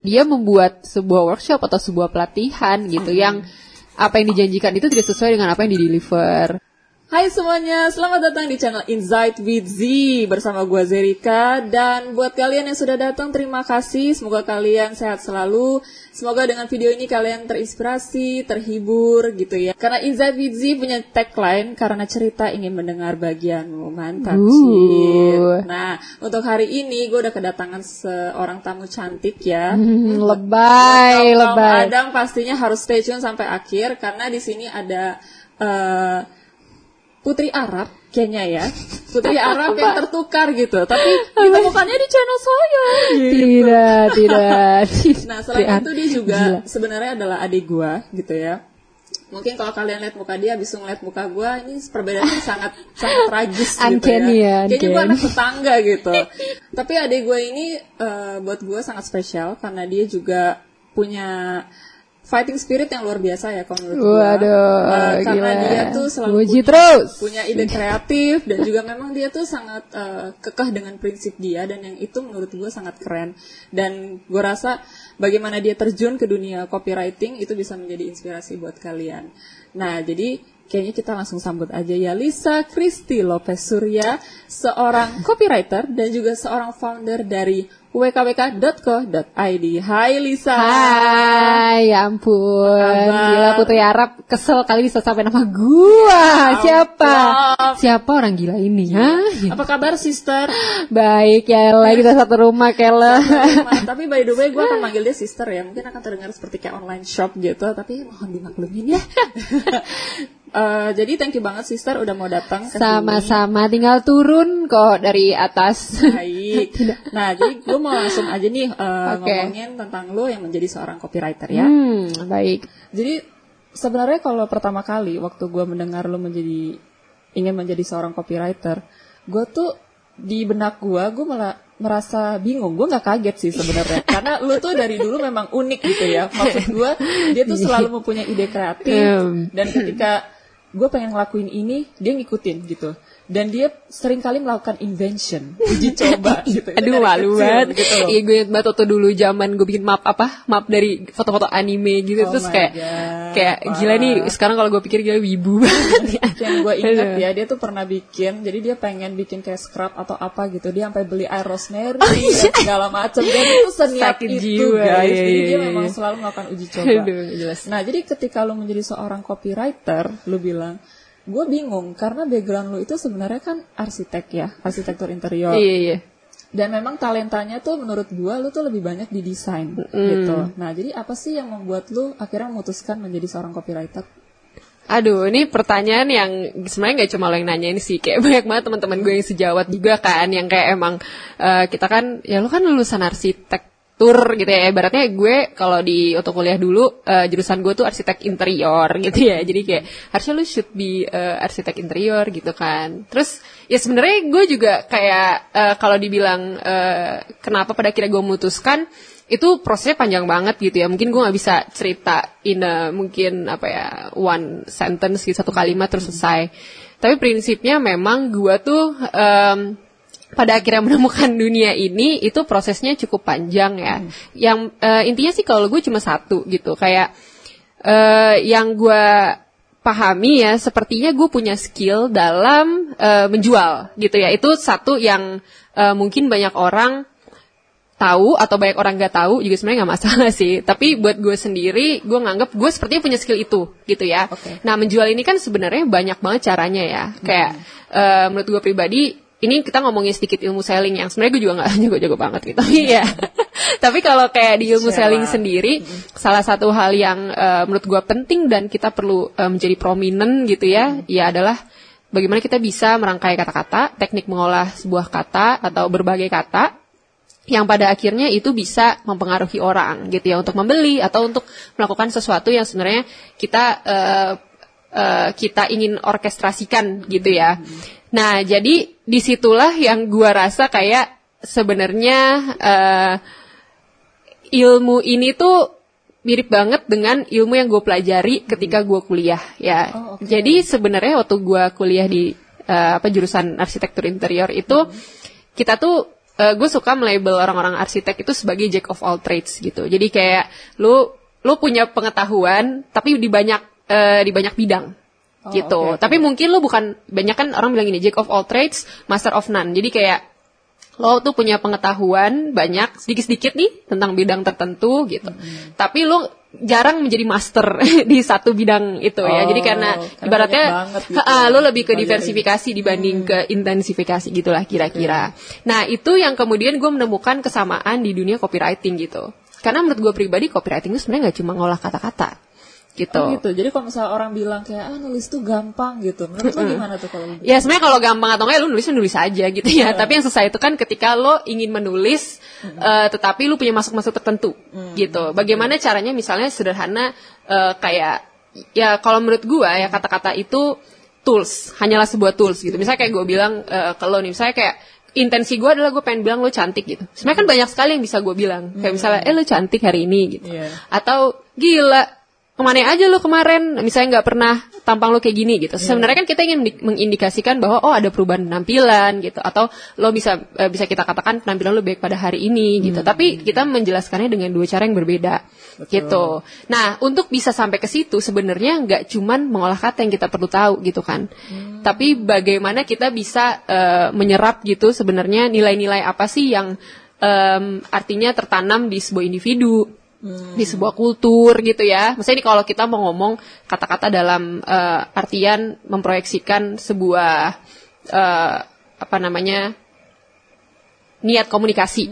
dia membuat sebuah workshop atau sebuah pelatihan gitu yang apa yang dijanjikan itu tidak sesuai dengan apa yang di-deliver. Hai semuanya, selamat datang di channel Insight with Z bersama gue Zerika dan buat kalian yang sudah datang terima kasih, semoga kalian sehat selalu, semoga dengan video ini kalian terinspirasi, terhibur gitu ya. Karena Insight with Z punya tagline karena cerita ingin mendengar bagianmu, mantap sih. Nah untuk hari ini gue udah kedatangan seorang tamu cantik ya. Hmm, lebay, lebay. Adam pastinya harus stay tune sampai akhir karena di sini ada eh, Putri Arab kayaknya ya. Putri Arab yang tertukar gitu. Tapi ditemukannya di channel saya. Tidak, tidak. Nah, selain Tidak. itu dia juga Gila. sebenarnya adalah adik gua gitu ya. Mungkin kalau kalian lihat muka dia, bisa ngeliat muka gua, ini perbedaannya sangat sangat tragis gitu Uncanny ya, ya. Kayaknya gua uncanny. anak tetangga gitu. Tapi adik gua ini eh, buat gua sangat spesial karena dia juga punya fighting spirit yang luar biasa ya kalau menurut gua. Waduh, Eh, karena gila. dia tuh selalu punya, terus. punya ide kreatif dan juga memang dia tuh sangat eh, kekeh dengan prinsip dia dan yang itu menurut gue sangat keren dan gue rasa bagaimana dia terjun ke dunia copywriting itu bisa menjadi inspirasi buat kalian. Nah jadi kayaknya kita langsung sambut aja ya Lisa Kristi Lopez Surya seorang copywriter dan juga seorang founder dari wkwk.co.id. Hai Lisa. Hai, ya ampun. kabar? Gila Putri Arab kesel kali bisa sampai nama gua. Siapa? ampun. Siapa orang gila ini? Hah? Apa kabar sister? Baik ya, lah kita satu rumah Kela. Tapi by the way gue akan manggil dia sister ya mungkin akan terdengar seperti kayak online shop gitu tapi mohon dimaklumin ya Eh, jadi thank you banget sister udah mau datang. Sama-sama tinggal turun kok dari atas. baik nah jadi gue mau langsung aja nih eh, Oke. ngomongin tentang lo yang menjadi seorang copywriter ya Hmm, baik. jadi sebenarnya kalau pertama kali waktu gue mendengar lo menjadi ingin menjadi seorang copywriter gue tuh di benak gue gue malah merasa bingung gue nggak kaget sih sebenarnya karena lo tuh dari dulu memang unik gitu ya maksud gue dia tuh selalu mempunyai ide kreatif Hmm. dan ketika gue pengen ngelakuin ini dia ngikutin gitu dan dia sering kali melakukan invention uji coba gitu Itu Aduh malu banget. gitu. Iya gue inget banget waktu dulu zaman gue bikin map apa map dari foto-foto anime gitu Oh terus kayak God, kayak gila nih sekarang kalau gue pikir gila wibu banget ya. yang gue ingat ya dia tuh pernah bikin jadi dia pengen bikin kayak scrub atau apa gitu dia sampai beli air rosemary Oh, iya. dan segala macam dan itu seniat Sakit itu jiwa, guys iya, jadi iya, dia iya. memang selalu melakukan uji coba Aduh, jelas. nah jadi ketika lu menjadi seorang copywriter lu bilang gue bingung karena background lu itu sebenarnya kan arsitek ya arsitektur interior. Iya iya. dan memang talentanya tuh menurut gua lu tuh lebih banyak di desain gitu. Nah jadi apa sih yang membuat lu akhirnya memutuskan menjadi seorang copywriter? Aduh, ini pertanyaan yang sebenarnya nggak cuma lo yang nanyain sih, kayak banyak banget teman-teman gue yang sejawat juga kan, yang kayak emang eh, kita kan, ya lo kan lulusan arsitektur gitu ya, ibaratnya gue kalau di waktu kuliah dulu eh, jurusan gue tuh arsitek interior gitu ya, jadi kayak harusnya lo should be eh, arsitek interior gitu kan. Terus ya sebenarnya gue juga kayak eh, kalau dibilang eh, kenapa pada akhirnya gue memutuskan itu prosesnya panjang banget gitu ya. Mungkin gue nggak bisa cerita in a, mungkin apa ya one sentence gitu satu kalimat terus selesai. Tapi prinsipnya memang gue tuh em, pada akhirnya menemukan dunia ini itu prosesnya cukup panjang ya yang eh, intinya sih kalau gue cuma satu gitu kayak eh, yang gue pahami ya sepertinya gue punya skill dalam eh, menjual gitu ya itu satu yang eh, mungkin banyak orang tahu atau banyak orang nggak tahu juga sebenarnya nggak masalah sih. Tapi buat gue sendiri, gue nganggap gue sepertinya punya skill itu gitu ya. Oke. Nah menjual ini kan sebenarnya banyak banget caranya ya. Kayak eh, menurut gue pribadi, ini kita ngomongin sedikit ilmu selling yang sebenarnya gue juga nggak jago-jago banget gitu. Tapi ya, tapi kalau kayak di ilmu selling sendiri, salah satu hal yang eh, menurut gue penting dan kita perlu eh, menjadi prominent gitu ya, ya adalah bagaimana kita bisa merangkai kata-kata, teknik mengolah sebuah kata atau berbagai kata yang pada akhirnya itu bisa mempengaruhi orang gitu ya untuk membeli atau untuk melakukan sesuatu yang sebenarnya kita eh, eh, kita ingin orkestrasikan gitu ya. Nah jadi di situlah yang gua rasa kayak sebenarnya eh, ilmu ini tuh mirip banget dengan ilmu yang gue pelajari ketika gue kuliah ya. Oh, oke. Jadi sebenarnya waktu gue kuliah di eh, apa jurusan arsitektur interior itu kita tuh gue suka melabel orang-orang arsitek itu sebagai jack of all trades gitu. Jadi kayak lu lu punya pengetahuan tapi di banyak eh, di banyak bidang Oh, gitu. oke, oke. Tapi mungkin lu bukan banyak kan orang bilang gini jack of all trades, master of none. Jadi kayak lo tuh punya pengetahuan banyak sedikit-sedikit nih tentang bidang tertentu gitu. Tapi lu jarang menjadi master di satu bidang itu ya. Oh, Jadi karena karena ibaratnya gitu ha-ha, ya, lu lebih ke pelajari. diversifikasi dibanding ke intensifikasi gitulah kira-kira. Nah, itu yang kemudian gue menemukan kesamaan di dunia copywriting gitu. Karena menurut gue pribadi copywriting itu sebenarnya nggak cuma ngolah kata-kata gitu. Oh gitu. Jadi kalau misalnya orang bilang kayak ah nulis tuh gampang gitu. Menurut lo gimana tuh kalau Ya sebenarnya kalau gampang atau enggak lu nulis nulis aja gitu ya. Tapi yang susah itu kan ketika lo ingin menulis eh, tetapi lu punya masuk-masuk tertentu gitu. Bagaimana caranya misalnya sederhana eh, kayak ya kalau menurut gua ya kata-kata itu tools, hanyalah sebuah tools gitu. Misalnya kayak gue bilang eh, ke lo nih, misalnya kayak intensi gue adalah gue pengen bilang lo cantik gitu. Sebenarnya kan banyak sekali yang bisa gue bilang. Kayak misalnya, eh lo cantik hari ini gitu. Iya. Atau gila ke mana aja lo kemarin? Misalnya nggak pernah tampang lo kayak gini gitu. Sebenarnya kan kita ingin di- mengindikasikan bahwa oh ada perubahan penampilan gitu. Atau lo bisa eh, bisa kita katakan penampilan lo baik pada hari ini gitu. Tapi kita menjelaskannya dengan dua cara yang berbeda gitu. Nah untuk bisa sampai ke situ sebenarnya nggak cuman mengolah kata yang kita perlu tahu gitu kan. Tapi bagaimana kita bisa eh, menyerap gitu sebenarnya nilai-nilai apa sih yang em, artinya tertanam di sebuah individu di sebuah kultur gitu ya. Misalnya ini kalau kita mau ngomong kata-kata dalam eh, artian memproyeksikan sebuah eh, apa namanya niat komunikasi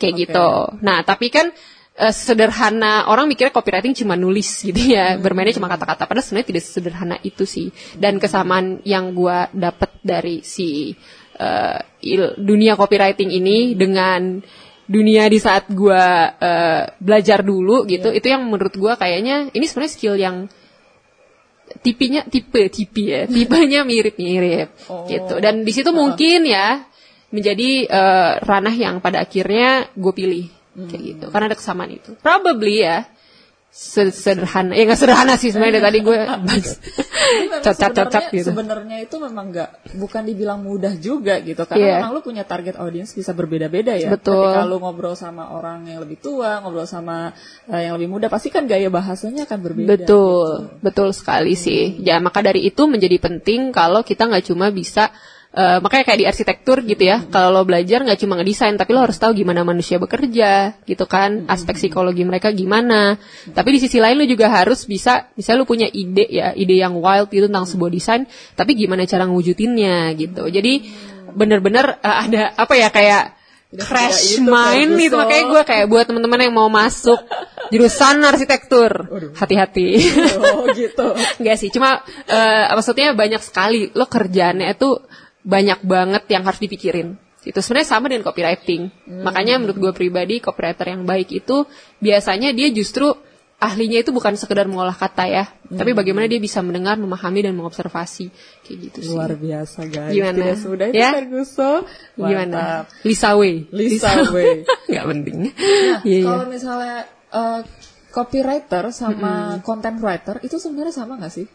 kayak oke. gitu. Nah, tapi kan eh, sederhana orang mikirnya copywriting cuma nulis gitu ya, bermainnya cuma kata-kata. Padahal sebenarnya tidak sederhana itu sih. Dan kesamaan yang gua dapat dari si eh, il- dunia copywriting ini dengan dunia di saat gua eh, belajar dulu gitu, itu yang menurut gua kayaknya ini sebenarnya skill yang tipenya tipe tipe ya tipenya mirip-mirip Oh. gitu. Dan di situ mungkin ya menjadi eh, ranah yang pada akhirnya gue pilih kayak gitu. Karena ada kesamaan itu. Probably ya sederhana ya nggak sederhana sih sebenarnya tadi gue sebenarnya- gitu Sebenarnya itu memang nggak bukan dibilang mudah juga gitu karena Iya. memang lu punya target audience bisa berbeda-beda ya. Betul. Ketika lu ngobrol sama orang yang lebih tua, ngobrol sama eh, yang lebih muda, pasti kan gaya bahasanya akan berbeda. Betul, betul sekali sih. Ya maka dari itu menjadi penting kalau kita nggak cuma bisa eh, makanya kayak di arsitektur gitu ya. Kalau lo belajar nggak cuma ngedesain, tapi lo harus tahu gimana manusia bekerja, gitu kan. Aspek psikologi mereka gimana. Tapi di sisi lain lo juga harus bisa, misalnya lo punya ide ya, ide yang wild gitu tentang sebuah desain, tapi gimana cara ngewujudinnya gitu. Jadi bener-bener eh, ada apa ya kayak crash itu, mind itu makanya gue kayak buat teman-teman yang mau masuk jurusan arsitektur hati-hati Oh gitu. Enggak sih, cuma eh, maksudnya banyak sekali lo kerjaannya itu banyak banget yang harus dipikirin. Itu sebenarnya sama dengan copywriting. Makanya menurut gue pribadi copywriter yang baik itu biasanya dia justru ahlinya itu bukan sekedar mengolah kata ya, tapi bagaimana dia bisa mendengar, memahami dan mengobservasi kayak gitu sih. Luar biasa guys. Gimana? Tidak semudah itu Ya? Ferguson. Gimana? Lisa Way. Lisa. Nggak penting. Nah, Iya, iya. kalau misalnya eh, copywriter sama content writer itu sebenarnya sama nggak sih?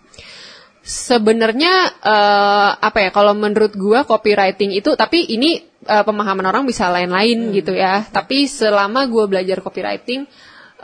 Sebenarnya eh, apa ya kalau menurut gua copywriting itu tapi ini eh, pemahaman orang bisa lain-lain gitu ya. Tapi selama gua belajar copywriting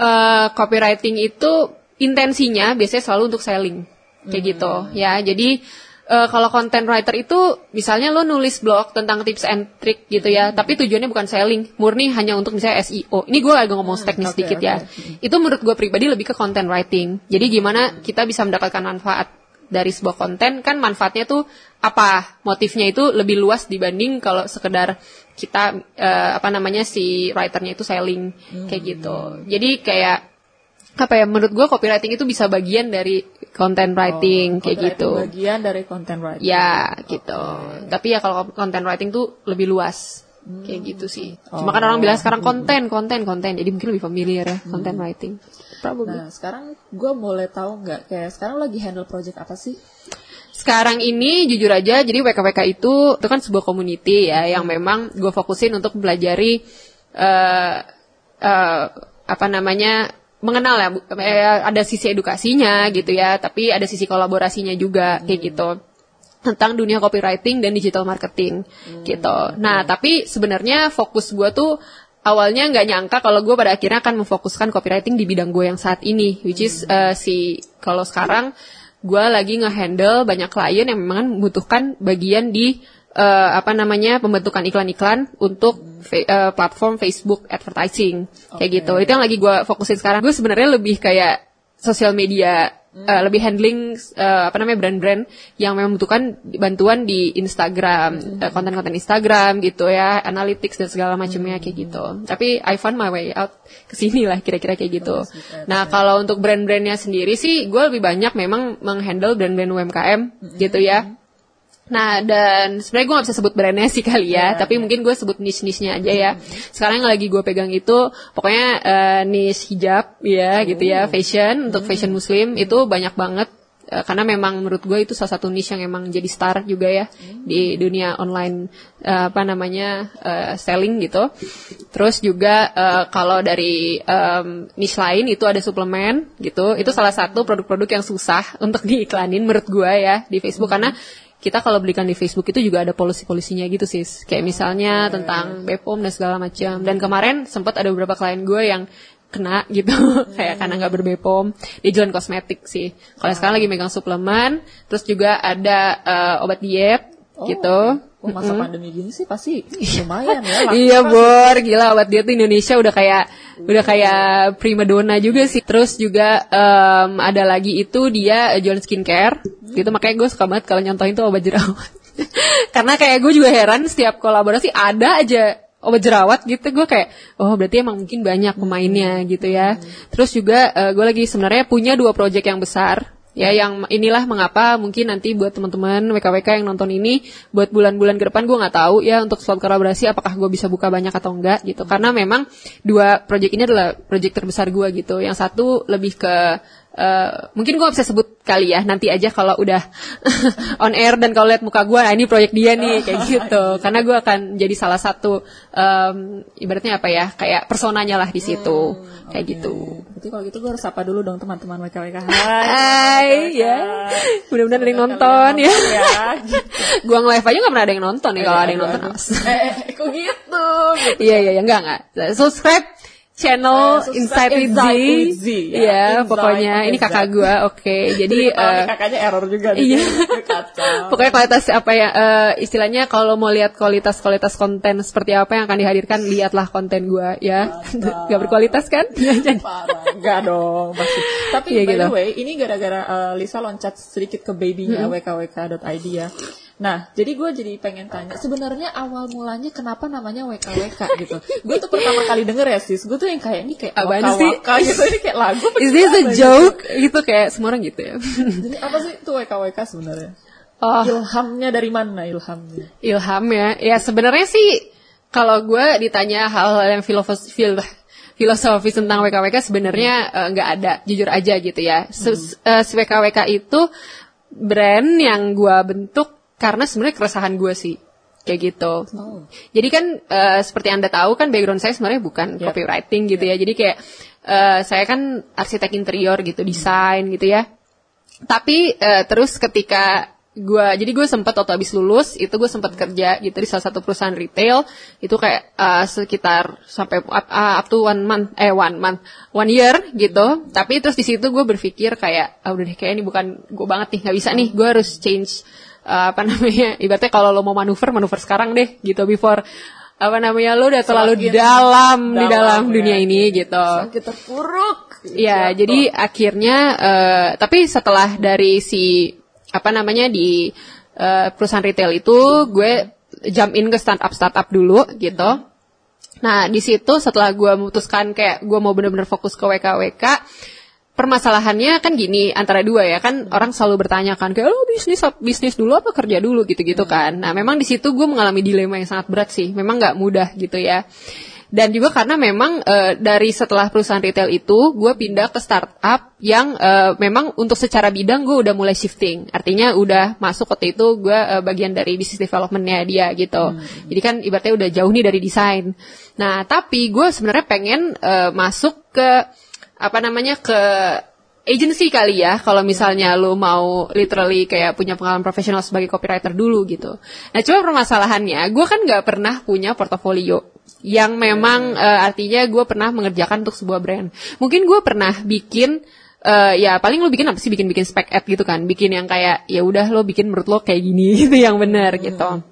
eh, copywriting itu intensinya biasanya selalu untuk selling kayak gitu ya. Jadi eh, kalau content writer itu misalnya lo nulis blog tentang tips and trick gitu ya, tapi tujuannya bukan selling, murni hanya untuk misalnya SEO. Ini gue agak ngomong teknis oke, sedikit oke. ya. Itu menurut gue pribadi lebih ke content writing. Jadi gimana kita bisa mendapatkan manfaat dari sebuah konten kan manfaatnya tuh apa? Motifnya itu lebih luas dibanding kalau sekedar kita eh, apa namanya si writernya itu selling kayak gitu. Jadi kayak apa ya menurut gue copywriting itu bisa bagian dari content writing kayak Copywriting gitu. Bagian dari content writing. ya gitu. Tapi ya kalau content writing tuh lebih luas kayak gitu sih. Cuma kan orang bilang sekarang konten konten konten. Jadi mungkin lebih familiar ya content writing probably Nah, sekarang gue boleh tahu nggak kayak sekarang lagi handle project apa sih? Sekarang ini jujur aja, jadi WKWK itu itu kan sebuah community ya yang memang gue fokusin untuk mempelajari eh eh, apa namanya mengenal ya, eh, ada sisi edukasinya gitu ya, tapi ada sisi kolaborasinya juga kayak gitu. tentang dunia copywriting dan digital marketing gitu. Nah, tapi sebenarnya fokus gue tuh awalnya nggak nyangka kalau gue pada akhirnya akan memfokuskan copywriting di bidang gue yang saat ini, which is uh, si kalau sekarang gue lagi ngehandle banyak klien yang memang membutuhkan bagian di uh, apa namanya pembentukan iklan-iklan untuk fe- uh, platform Facebook advertising kayak gitu. Itu yang lagi gue fokusin sekarang. Gue sebenarnya lebih kayak sosial media uh, lebih handling uh, apa namanya brand-brand yang memang membutuhkan bantuan di Instagram, uh, konten-konten Instagram gitu ya, analytics dan segala macamnya kayak gitu. Tapi I found my way out ke sini lah kira-kira kayak gitu. Nah, kalau untuk brand-brandnya sendiri sih gue lebih banyak memang menghandle brand-brand UMKM gitu ya. Nah dan sebenarnya gue gak bisa sebut brandnya sih kali ya, tapi mungkin gue sebut niche-niche-nya aja ya. Sekarang yang lagi gue pegang itu pokoknya eh, niche hijab ya gitu ya, fashion. Untuk fashion muslim itu banyak banget Eh, karena memang menurut gue itu salah satu niche yang emang jadi star juga ya di dunia online eh, apa namanya eh, selling gitu. Terus juga eh, kalau dari em, niche lain itu ada suplemen gitu. Itu salah satu produk-produk yang susah untuk diiklanin menurut gue ya di Facebook. Karena kita kalau belikan di Facebook itu juga ada polisi-polisinya gitu sih. Kayak misalnya tentang BPOM dan segala macam. Dan kemarin sempat ada beberapa klien gue yang kena gitu. Kayak karena nggak berbepom dia jualan kosmetik sih. Kalau sekarang lagi megang suplemen terus juga ada eh, obat diet gitu Oh, masa pandemi gini sih? Pasti lumayan ya. iya bor. Gila obat diet tuh Indonesia udah kayak udah kayak prima donna juga sih. Terus juga em, ada lagi itu dia jualan skincare. Gitu makanya gue suka banget kalau nyontohin tuh obat jerawat. Karena kayak gue juga heran setiap kolaborasi ada aja obat jerawat gitu. Gue kayak oh berarti emang mungkin banyak pemainnya gitu ya. Terus juga eh, gue lagi sebenarnya punya dua project yang besar ya yang inilah mengapa mungkin nanti buat teman-teman WKWK yang nonton ini buat bulan-bulan ke depan gue nggak tahu ya untuk slot kolaborasi apakah gue bisa buka banyak atau enggak gitu. Karena memang dua project ini adalah project terbesar gue gitu. Yang satu lebih ke eh, mungkin gue bisa sebut kali ya nanti aja kalau udah on air dan kalau lihat muka gue nah ini project dia nih kayak gitu karena gue akan jadi salah satu em, ibaratnya apa ya kayak personanya lah di situ kayak gitu Berarti kalau gitu gue harus sapa dulu dong teman-teman WKWK. Hai, ya. Mudah-mudahan ada yang nonton ya. ya. Gua nge-live aja gak pernah ada yang nonton ya. Kalau ada yang nonton, awas. eh, eh, kok gitu? Iya, iya, iya. Enggak, enggak. Subscribe channel subscribe Inside with Z. With Z, ya. Iya, Inside pokoknya. Ini kakak gua, oke. Jadi, Kalau eh, nih kakaknya error juga nih. iya. Pokoknya kualitas apa ya eh, istilahnya kalau mau lihat kualitas-kualitas konten seperti apa yang akan dihadirkan lihatlah konten gua ya. Gak berkualitas kan? Parah. Enggak dong, pasti. Tapi Iya, by gitu. the way, ini gara-gara uh, Lisa loncat sedikit ke babynya wkwk.id ya. Nah, jadi gue jadi pengen tanya, sebenarnya awal mulanya kenapa namanya WKWK gitu? Gue tuh pertama kali denger ya sis, gue tuh yang kayak ini kayak waka sih? gitu, ini kayak lagu. apa Is this a gitu? joke? Gitu kayak semua orang gitu ya. Jadi apa sih itu WKWK sebenarnya? Oh. Ilhamnya dari mana ilhamnya? Ilham ya. Ya sebenarnya sih kalau gue ditanya hal-hal yang filosofis fil, filosofis tentang WKWK sebenarnya eh, nggak ada, jujur aja gitu ya. Se- eh, si WKWK itu brand yang gue bentuk karena sebenarnya keresahan gue sih kayak gitu. Oh. Jadi kan eh, seperti anda tahu kan background saya sebenarnya bukan Ya. copywriting gitu ya. Jadi kayak eh, saya kan arsitek interior gitu, desain gitu ya. Tapi eh, terus ketika gua jadi gue sempat waktu habis lulus itu gue sempat kerja gitu di salah satu perusahaan retail itu kayak eh, sekitar sampai up, uh, up to one month eh one month one year gitu tapi terus di situ gue berpikir kayak ah, udah deh kayak ini bukan gue banget nih nggak bisa nih gue harus change eh, apa namanya ibaratnya kalau lo mau manuver manuver sekarang deh gitu before apa namanya lo udah terlalu Semakin dalam, di dalam ya. dunia ini gitu Kita terpuruk. Iya, jadi akhirnya eh, tapi setelah dari si apa namanya di eh, perusahaan retail itu gue jump in ke startup startup dulu gitu. Nah di situ setelah gue memutuskan kayak gue mau bener-bener fokus ke WKWK, permasalahannya kan gini antara dua ya kan orang selalu bertanya kan kayak oh bisnis bisnis dulu apa kerja dulu gitu-gitu kan. Nah memang di situ gue mengalami dilema yang sangat berat sih, memang nggak mudah gitu ya. Dan juga karena memang eh, dari setelah perusahaan retail itu, gue pindah ke startup yang eh, memang untuk secara bidang gue udah mulai shifting. Artinya udah masuk waktu itu gue eh, bagian dari business developmentnya dia gitu. Jadi kan ibaratnya udah jauh nih dari desain. Nah tapi gue sebenarnya pengen eh, masuk ke apa namanya ke agency kali ya kalau misalnya lu mau literally kayak punya pengalaman profesional sebagai copywriter dulu gitu. Nah cuma permasalahannya gue kan nggak pernah punya portofolio yang memang uh, artinya gue pernah mengerjakan untuk sebuah brand. Mungkin gue pernah bikin uh, ya paling lo bikin apa sih? Bikin bikin spec ad gitu kan. Bikin yang kayak ya udah lo bikin menurut lo kayak gini gitu yang benar gitu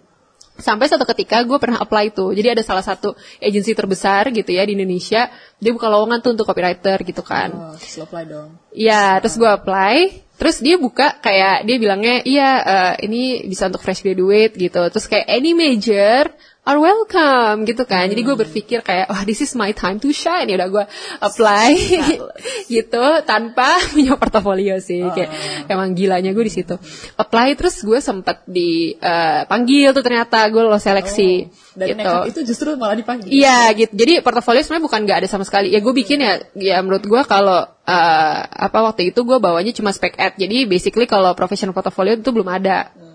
sampai satu ketika gue pernah apply tuh. Jadi ada salah satu agensi terbesar gitu ya di Indonesia. Dia buka lowongan tuh untuk copywriter gitu kan. Oh, terus lo apply dong. Iya, terus gue apply, terus dia buka kayak dia bilangnya iya eh, ini bisa untuk fresh graduate gitu, terus kayak any major are welcome gitu kan. Jadi gue berpikir kayak wah this is my time to shine ya udah gue apply gitu tanpa punya portofolio sih kayak emang gilanya gue di situ. Apply terus gue sempet dipanggil tuh ternyata gue lolos seleksi Dan gitu. itu justru malah dipanggil. Iya gitu. Jadi portofolio sebenarnya bukan nggak ada sama sekali. Ya gue bikin ya, ya menurut gue kalau eh, apa waktu itu gue bawanya cuma spec ad. Jadi basically kalau professional portfolio itu belum ada.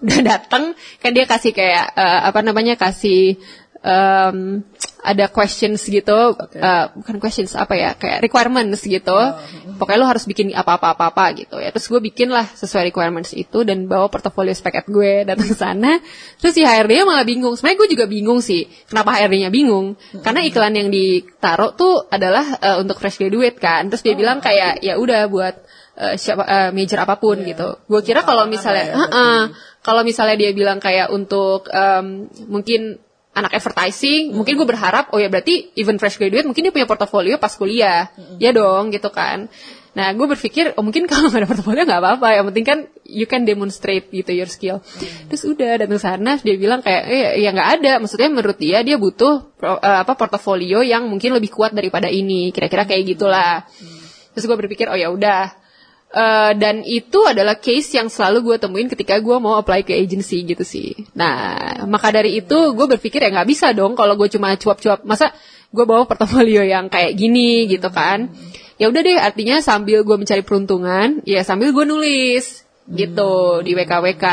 Udah datang kan dia kasih kayak eh, apa namanya kasih em, ada questions gitu, eh, bukan questions apa ya, kayak requirements gitu. Pokoknya lo harus bikin apa-apa apa-apa gitu ya. Terus gue bikin lah sesuai requirements itu dan bawa portofolio spec ad gue datang ke sana. Terus si HRD-nya malah bingung. Sebenarnya gue juga bingung sih, kenapa HRD-nya bingung? Karena iklan yang ditaruh tuh adalah eh, untuk fresh graduate kan. Terus dia bilang kayak ya udah buat eh, siapa eh, major apa pun gitu. Gue kira kalau misalnya, ya, "Heeh." Kalau misalnya dia bilang kayak untuk em, mungkin anak advertising, mungkin gue berharap, oh ya berarti even fresh graduate mungkin dia punya portofolio pas kuliah, ya dong gitu kan. Nah gue berpikir, oh mungkin kalau nggak ada portofolio nggak apa-apa, yang penting kan you can demonstrate gitu your skill. Terus udah datang sana, dia bilang kayak, eh ya nggak ada, maksudnya menurut dia dia butuh pro- eh, apa portofolio yang mungkin lebih kuat daripada ini, kira-kira kayak gitulah. Terus gue berpikir, oh ya udah, Eh, dan itu adalah case yang selalu gue temuin ketika gue mau apply ke agency gitu sih. Nah, maka dari itu gue berpikir ya nggak bisa dong kalau gue cuma cuap-cuap. Masa gue bawa portofolio yang kayak gini gitu kan? Ya udah deh, artinya sambil gue mencari peruntungan, ya sambil gue nulis gitu di WKWK.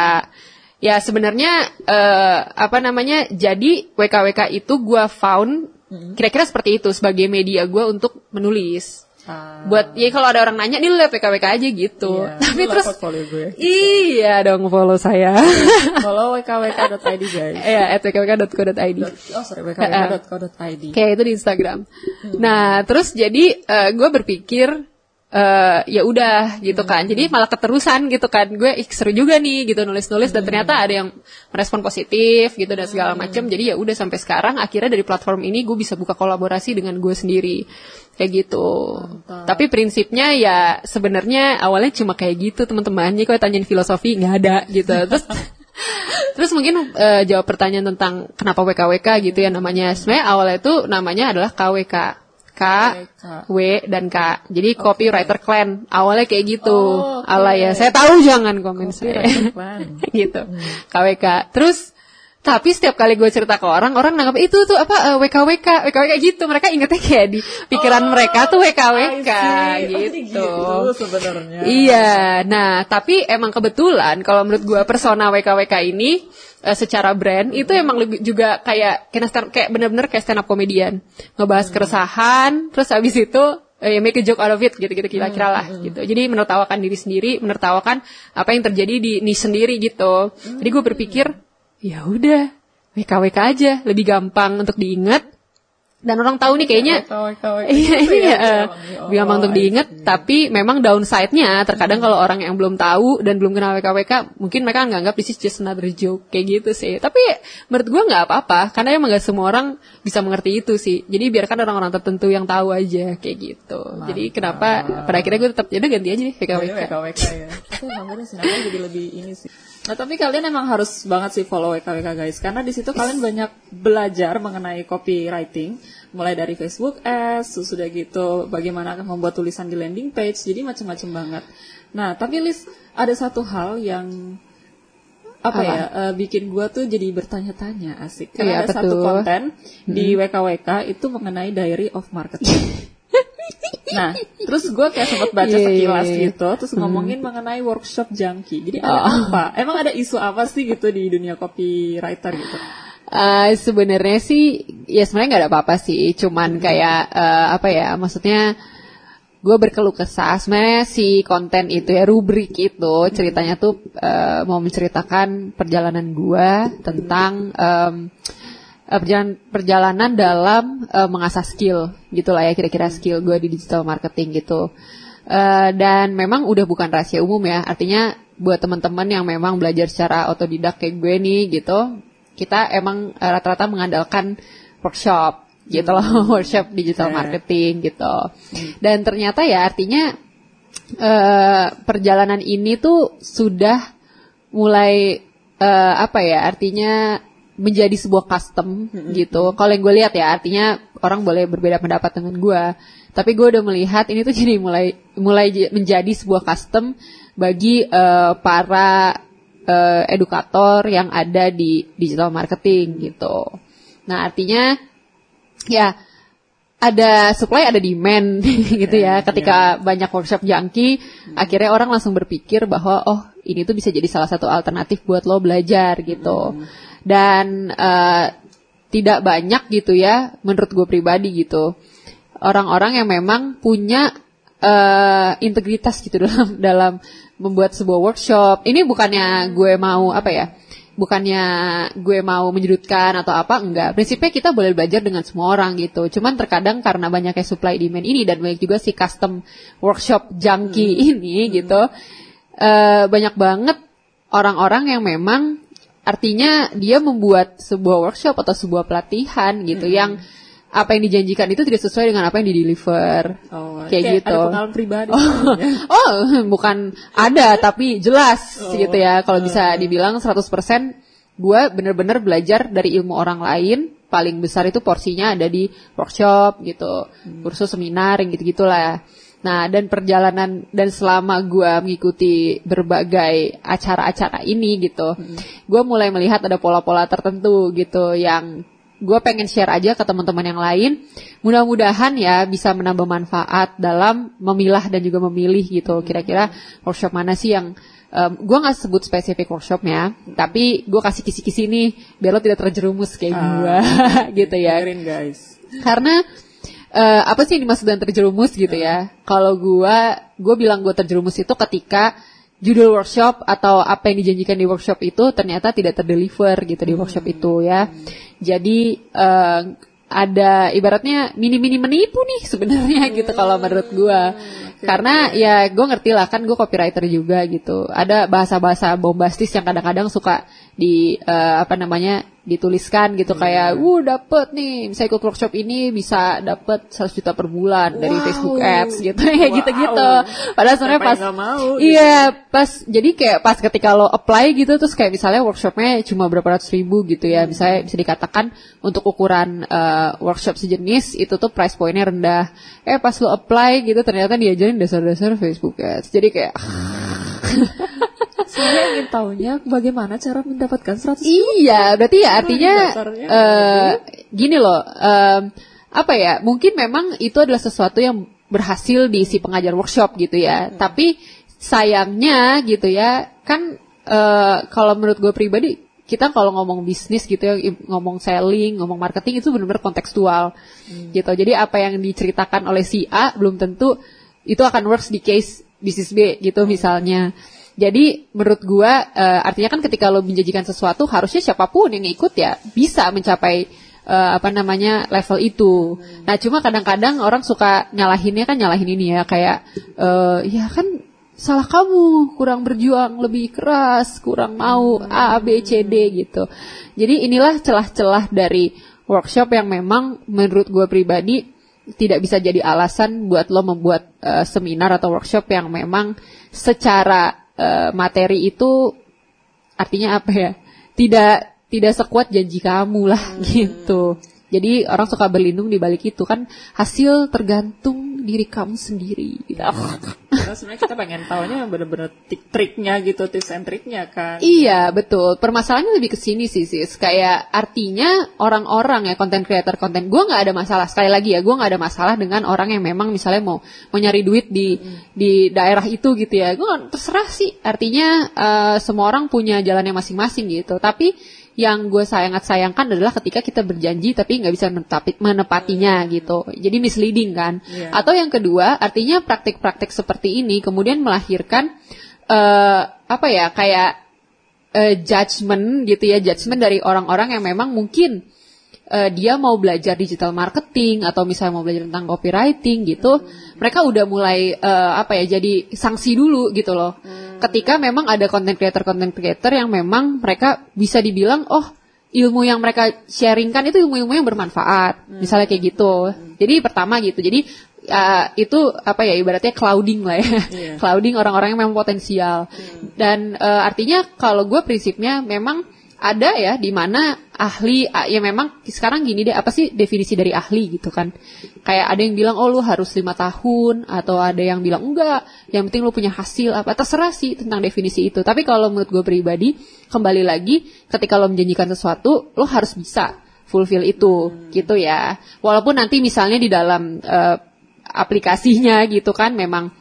Ya sebenarnya eh, apa namanya? Jadi WKWK itu gue found kira-kira seperti itu sebagai media gue untuk menulis Ah, buat ya kalau ada orang nanya nih lu liat PKWK aja gitu Iya, tapi terus portfolio gue. iya dong follow saya Follow wkwk.id guys. ya at wkwk.co.id Oh sorry, wkwk.co.id. kayak itu di Instagram nah terus jadi eh, gue berpikir eh ya udah gitu kan. Jadi malah keterusan gitu kan. Gue ih seru juga nih gitu nulis-nulis. Dan ternyata ada yang merespon positif gitu dan segala macam jadi ya udah sampai sekarang akhirnya dari platform ini gue bisa buka kolaborasi dengan gue sendiri. Kayak gitu. Tapi prinsipnya ya sebenarnya awalnya cuma kayak gitu teman-teman. Jadi kalau tanyain filosofi nggak ada gitu. Terus Terus mungkin eh, jawab pertanyaan tentang kenapa WKWK gitu ya namanya. Sebenarnya awalnya itu namanya adalah KWK. K, W, dan K. Jadi copywriter clan. Awalnya kayak gitu. Oh, oke. Ala ya, saya tahu jangan komen saya. Gitu. KWK. Terus tapi setiap kali gue cerita ke orang, orang nanggap itu tuh apa eh, WKWK, WKWK gitu. Mereka ingetnya kayak di pikiran Oh, mereka tuh WKWK. Oh, gitu. gitu sebenarnya. Iya, nah tapi emang kebetulan kalau menurut gua persona WKWK ini eh, secara brand itu emang lebih juga kayak kayak bener-bener kayak stand up komedian ngebahas keresahan, terus habis itu eh, ya make a joke out of it gitu-gitu kira-kira lah gitu. Jadi menertawakan diri sendiri, menertawakan apa yang terjadi di niche sendiri gitu. Jadi gue berpikir ya udah WKWK aja lebih gampang untuk diingat dan orang tahu nih kayaknya. Iya, Gitu ya, iya. emang. Lebih gampang untuk Oh, diingat, tapi memang downside-nya terkadang kalau orang yang belum tahu dan belum kenal WKWK, mungkin mereka nganggap this is just another joke kayak gitu sih. Tapi menurut gua nggak apa-apa, karena emang gak semua orang bisa mengerti itu sih. Jadi biarkan orang-orang tertentu yang tahu aja kayak gitu. Jadi kenapa pada akhirnya gue tetap jadi ganti aja iya, WKWK. WKWK ya. Namanya jadi lebih ini sih. Nah tapi kalian emang harus banget sih follow WKWK guys, karena di situ kalian banyak belajar mengenai copywriting, mulai dari Facebook Ads, sudah gitu bagaimana akan membuat tulisan di landing page, jadi macam-macam banget. Nah tapi Liz ada satu hal yang apa, ya eh, bikin gua tuh jadi bertanya-tanya asik. Iya, Karena ada satu betul. konten di WKWK itu mengenai diary of marketing. Nah, terus gue kayak sempat baca Iya, iya, sekilas iya. gitu, terus ngomongin mengenai workshop junkie. Jadi ada Oh. apa? Emang ada isu apa sih gitu di dunia copywriter gitu? Eh, sebenarnya sih ya sebenarnya nggak ada apa-apa sih cuman kayak eh, apa ya maksudnya gue berkeluh kesah sebenarnya si konten itu ya rubrik itu ceritanya tuh eh, mau menceritakan perjalanan gue tentang eh, perjalanan perjalanan dalam eh, mengasah skill gitulah ya kira-kira skill gue di digital marketing gitu. Eh, dan memang udah bukan rahasia umum ya. Artinya buat teman-teman yang memang belajar secara otodidak kayak gue nih gitu kita emang eh, rata-rata mengandalkan workshop gitu loh workshop digital marketing gitu. Dan ternyata ya artinya eh, perjalanan ini tuh sudah mulai eh, apa ya artinya menjadi sebuah custom gitu. Kalau yang gue lihat ya artinya orang boleh berbeda pendapat dengan gue. Tapi gue udah melihat ini tuh jadi mulai mulai menjadi sebuah custom bagi eh, para eh, edukator yang ada di digital marketing gitu. Nah artinya ya ada supply ada demand gitu ya. Ketika banyak workshop jangki, akhirnya orang langsung berpikir bahwa oh ini tuh bisa jadi salah satu alternatif buat lo belajar gitu. Dan eh, tidak banyak gitu ya, menurut gue pribadi gitu. Orang-orang yang memang punya eh, integritas gitu dalam dalam membuat sebuah workshop. Ini bukannya gue mau apa ya? bukannya gue mau menyudutkan atau apa enggak prinsipnya kita boleh belajar dengan semua orang gitu cuman terkadang karena banyaknya supply demand ini dan banyak juga si custom workshop junkie ini gitu eh, banyak banget orang-orang yang memang artinya dia membuat sebuah workshop atau sebuah pelatihan gitu yang apa yang dijanjikan itu tidak sesuai dengan apa yang di-deliver Oh, kayak, gitu Ada pengalaman pribadi. oh, bukan ada tapi jelas gitu ya. Kalau bisa dibilang 100% gue bener-bener belajar dari ilmu orang lain. Paling besar itu porsinya ada di workshop gitu, kursus seminar yang gitu-gitulah. Nah, dan perjalanan dan selama gue mengikuti berbagai acara-acara ini gitu, gue mulai melihat ada pola-pola tertentu gitu yang gue pengen share aja ke teman-teman yang lain. Mudah-mudahan ya bisa menambah manfaat dalam memilah dan juga memilih gitu. Kira-kira workshop mana sih yang gue nggak sebut spesifik workshopnya, tapi gue kasih kisi-kisi nih biar lo tidak terjerumus kayak gue gitu ya. Dengerin guys. Karena eh, apa sih yang dimaksud dengan terjerumus gitu ya? Kalau gua gue bilang gue terjerumus itu ketika judul workshop atau apa yang dijanjikan di workshop itu ternyata tidak terdeliver gitu di workshop itu ya. Jadi eh, ada ibaratnya mini-mini menipu nih sebenarnya gitu kalau menurut gua. Karena ya gue ngerti lah kan gue copywriter juga gitu. Ada bahasa-bahasa bombastis yang kadang-kadang suka di eh, apa namanya dituliskan gitu kayak, "Wuh, dapet nih, bisa ikut workshop ini bisa dapet 100 juta per bulan dari Wow. Facebook Ads gitu ya Wow. gitu-gitu." Padahal sebenarnya pas mau gitu? Iya, pas jadi kayak pas ketika lo apply gitu terus kayak misalnya workshopnya cuma berapa ratus ribu gitu ya, misalnya bisa dikatakan untuk ukuran eh, workshop sejenis itu tuh price pointnya rendah. Eh pas lo apply gitu ternyata diajarin dasar-dasar Facebook Ads. Jadi kayak Saya ingin tahunya bagaimana cara mendapatkan 100 Iya, berarti ya artinya dasarnya eh gini loh, em, apa ya? Mungkin memang itu adalah sesuatu yang berhasil di si pengajar workshop gitu ya. Tapi sayangnya gitu ya, kan eh, kalau menurut gue pribadi kita kalau ngomong bisnis gitu ya, ngomong selling, ngomong marketing itu benar-benar kontekstual gitu. Jadi apa yang diceritakan oleh si A belum tentu itu akan works di case bisnis B gitu misalnya. Jadi menurut gua eh, artinya kan ketika lo menjanjikan sesuatu harusnya siapa pun yang ikut ya bisa mencapai eh, apa namanya level itu. Nah cuma kadang-kadang orang suka nyalahinnya kan nyalahin ini ya kayak eh, ya kan salah kamu kurang berjuang lebih keras kurang mau A B C D gitu. Jadi inilah celah-celah dari workshop yang memang menurut gua pribadi tidak bisa jadi alasan buat lo membuat eh, seminar atau workshop yang memang secara eh, materi itu artinya apa ya? Tidak tidak sekuat janji kamu lah gitu. Jadi orang suka berlindung di balik itu kan hasil tergantung diri kamu sendiri. Gitu. Karena sebenarnya kita pengen tahunya bener-bener triknya gitu, tips and triknya kan. Iya betul. Permasalahannya lebih ke sini sih sis. Kayak artinya orang-orang ya konten creator konten. Gue nggak ada masalah. Sekali lagi ya, gue nggak ada masalah dengan orang yang memang misalnya mau mau nyari duit di di daerah itu gitu ya. Gue terserah sih. Artinya eh, semua orang punya jalannya masing-masing gitu. Tapi yang gue sangat sayangkan adalah ketika kita berjanji tapi nggak bisa menetapi, menepatinya gitu. Jadi misleading kan. Iya. Atau yang kedua, artinya praktik-praktik seperti ini kemudian melahirkan eh apa ya kayak eh, judgment gitu ya, judgment dari orang-orang yang memang mungkin eh, dia mau belajar digital marketing atau misalnya mau belajar tentang copywriting gitu, mereka udah mulai eh, apa ya jadi sanksi dulu gitu loh. Ketika memang ada content creator content creator yang memang mereka bisa dibilang oh ilmu yang mereka sharingkan itu ilmu-ilmu yang bermanfaat, misalnya kayak gitu. Jadi pertama gitu, jadi ya, itu apa ya ibaratnya clouding lah ya, Iya. clouding orang-orang yang memang potensial. Dan eh, artinya kalau gue prinsipnya memang ada ya di mana ahli ah, ya memang sekarang gini deh apa sih definisi dari ahli gitu kan? Kayak ada yang bilang oh lu harus lima tahun atau ada yang bilang enggak yang penting lu punya hasil apa. Terserah sih tentang definisi itu. Tapi kalau menurut gue pribadi kembali lagi ketika lo menjanjikan sesuatu lo harus bisa fulfill itu gitu ya. Walaupun nanti misalnya di dalam eh, aplikasinya gitu kan memang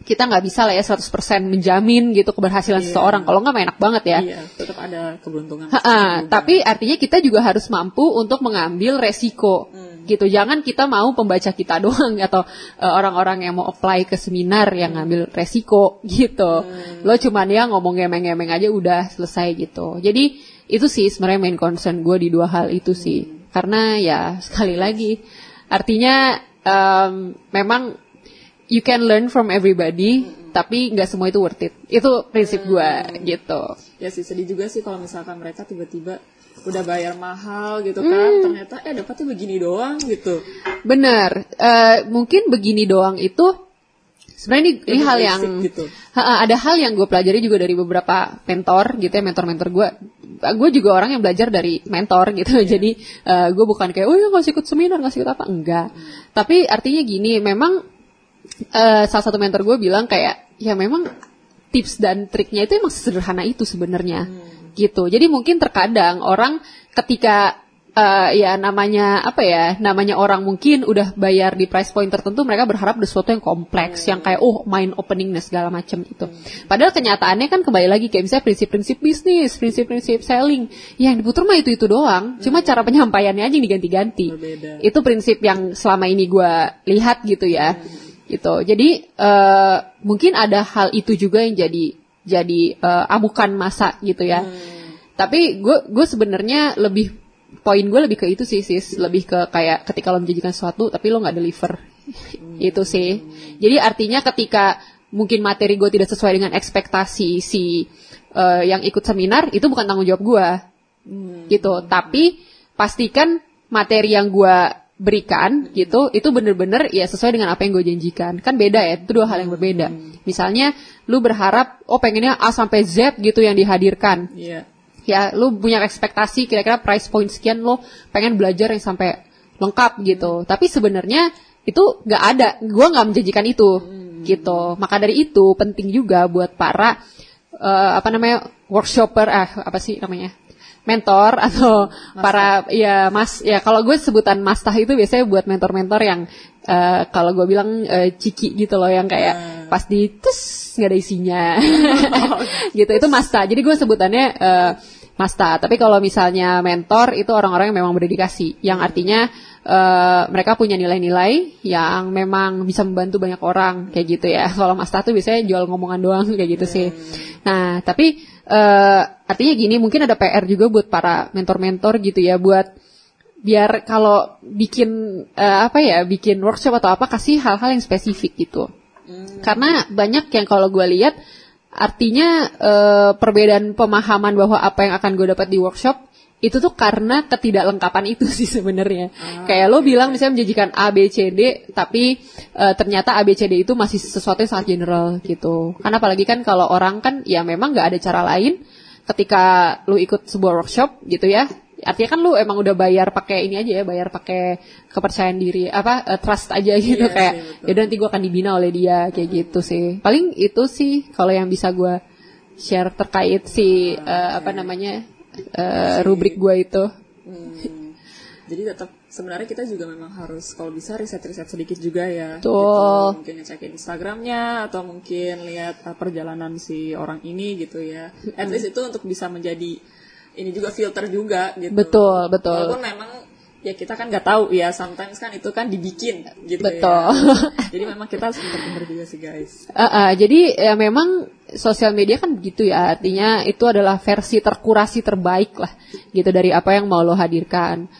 kita nggak bisa lah ya 100% menjamin gitu keberhasilan seseorang kalau nggak enak banget ya Iya, tetap ada keberuntungan. Ha-ha, tapi artinya kita juga harus mampu untuk mengambil resiko gitu. Jangan kita mau pembaca kita doang atau eh, orang-orang yang mau apply ke seminar yang ngambil resiko gitu. Lo cuman ya ngomong gemeng-gemeng aja udah selesai gitu. Jadi itu sih sebenarnya main concern gue di dua hal itu sih. Karena ya sekali lagi artinya em, memang you can learn from everybody tapi nggak semua itu worth it. Itu prinsip gue gitu. Ya sih sedih juga sih kalau misalkan mereka tiba-tiba udah bayar mahal gitu kan, ternyata eh dapatnya begini doang gitu. Benar, Eh, mungkin begini doang itu sebenarnya ini, ini hal yang gitu. Ha-ha, ada hal yang gue pelajari juga dari beberapa mentor gitu ya mentor-mentor gue. Gue juga orang yang belajar dari mentor gitu, jadi gue bukan kayak oh ya nggak ikut seminar nggak ikut apa enggak. Tapi artinya gini, memang eh, salah satu mentor gue bilang kayak ya memang tips dan triknya itu emang sederhana itu sebenarnya. Gitu. Jadi mungkin terkadang orang ketika eh, ya namanya apa ya namanya orang mungkin udah bayar di price point tertentu mereka berharap ada sesuatu yang kompleks yang kayak oh mind openingness segala macam gitu. Padahal kenyataannya kan kembali lagi kayak misalnya prinsip-prinsip bisnis, prinsip-prinsip selling. Yang diputar mah itu itu doang. Cuma cara penyampaiannya aja yang diganti-ganti. Itu prinsip yang selama ini gue lihat gitu ya gitu. Jadi eh, mungkin ada hal itu juga yang jadi jadi eh, amukan masa gitu ya. Tapi gue gue sebenarnya lebih poin gue lebih ke itu sih sis, lebih ke kayak ketika lo menjanjikan sesuatu tapi lo nggak deliver itu sih. Jadi artinya ketika mungkin materi gue tidak sesuai dengan ekspektasi si eh, yang ikut seminar itu bukan tanggung jawab gue gitu. Tapi pastikan materi yang gue berikan gitu itu bener-bener ya sesuai dengan apa yang gue janjikan. Kan beda ya itu dua hal yang berbeda. Misalnya lu berharap oh pengennya A sampai Z gitu yang dihadirkan. Iya. ya lu punya ekspektasi kira-kira price point sekian lo pengen belajar yang sampai lengkap gitu. Tapi sebenarnya itu nggak ada. Gue nggak menjanjikan itu gitu. Maka dari itu penting juga buat para eh, apa namanya workshopper ah apa sih namanya mentor atau para ya mas ya kalau gue sebutan mastah itu biasanya buat mentor-mentor yang eh, kalau gue bilang eh, ciki gitu loh yang kayak pas di tus nggak ada isinya. Gitu itu masta jadi gue sebutannya eh, masta tapi kalau misalnya mentor itu orang-orang yang memang berdedikasi. Yang artinya eh, mereka punya nilai-nilai yang memang bisa membantu banyak orang kayak gitu ya. Kalau masta tuh biasanya jual ngomongan doang kayak gitu sih. Nah tapi artinya gini mungkin ada PR juga buat para mentor-mentor gitu ya buat biar kalau bikin eh, apa ya bikin workshop atau apa kasih hal-hal yang spesifik gitu karena banyak yang kalau gue lihat artinya eh, perbedaan pemahaman bahwa apa yang akan gue dapat di workshop itu tuh karena ketidaklengkapan itu sih sebenarnya. Kayak lo bilang misalnya menjanjikan A B C D tapi eh, ternyata A B C D itu masih sesuatu yang sangat general gitu. Karena apalagi kan kalau orang kan ya memang nggak ada cara lain ketika lu ikut sebuah workshop gitu ya. Artinya kan lu emang udah bayar pakai ini aja ya, bayar pakai kepercayaan diri, apa eh, trust aja gitu Iya kayak ya nanti gue akan dibina oleh dia kayak gitu sih. Paling itu sih kalau yang bisa gue share terkait si eh, apa namanya eh, rubrik gue itu. Hmm. Jadi tetap sebenarnya kita juga memang harus kalau bisa riset-riset sedikit juga ya. Betul. Gitu. Mungkin ngecekin Instagramnya atau mungkin lihat uh, perjalanan si orang ini gitu ya. At least itu untuk bisa menjadi ini juga filter juga gitu. Betul, betul. Walaupun memang ya kita kan nggak tahu ya sometimes kan itu kan dibikin gitu Betul. ya. Jadi memang kita harus pinter-pinter juga sih guys. Uh, uh, jadi ya memang sosial media kan begitu ya artinya itu adalah versi terkurasi terbaik lah gitu dari apa yang mau lo hadirkan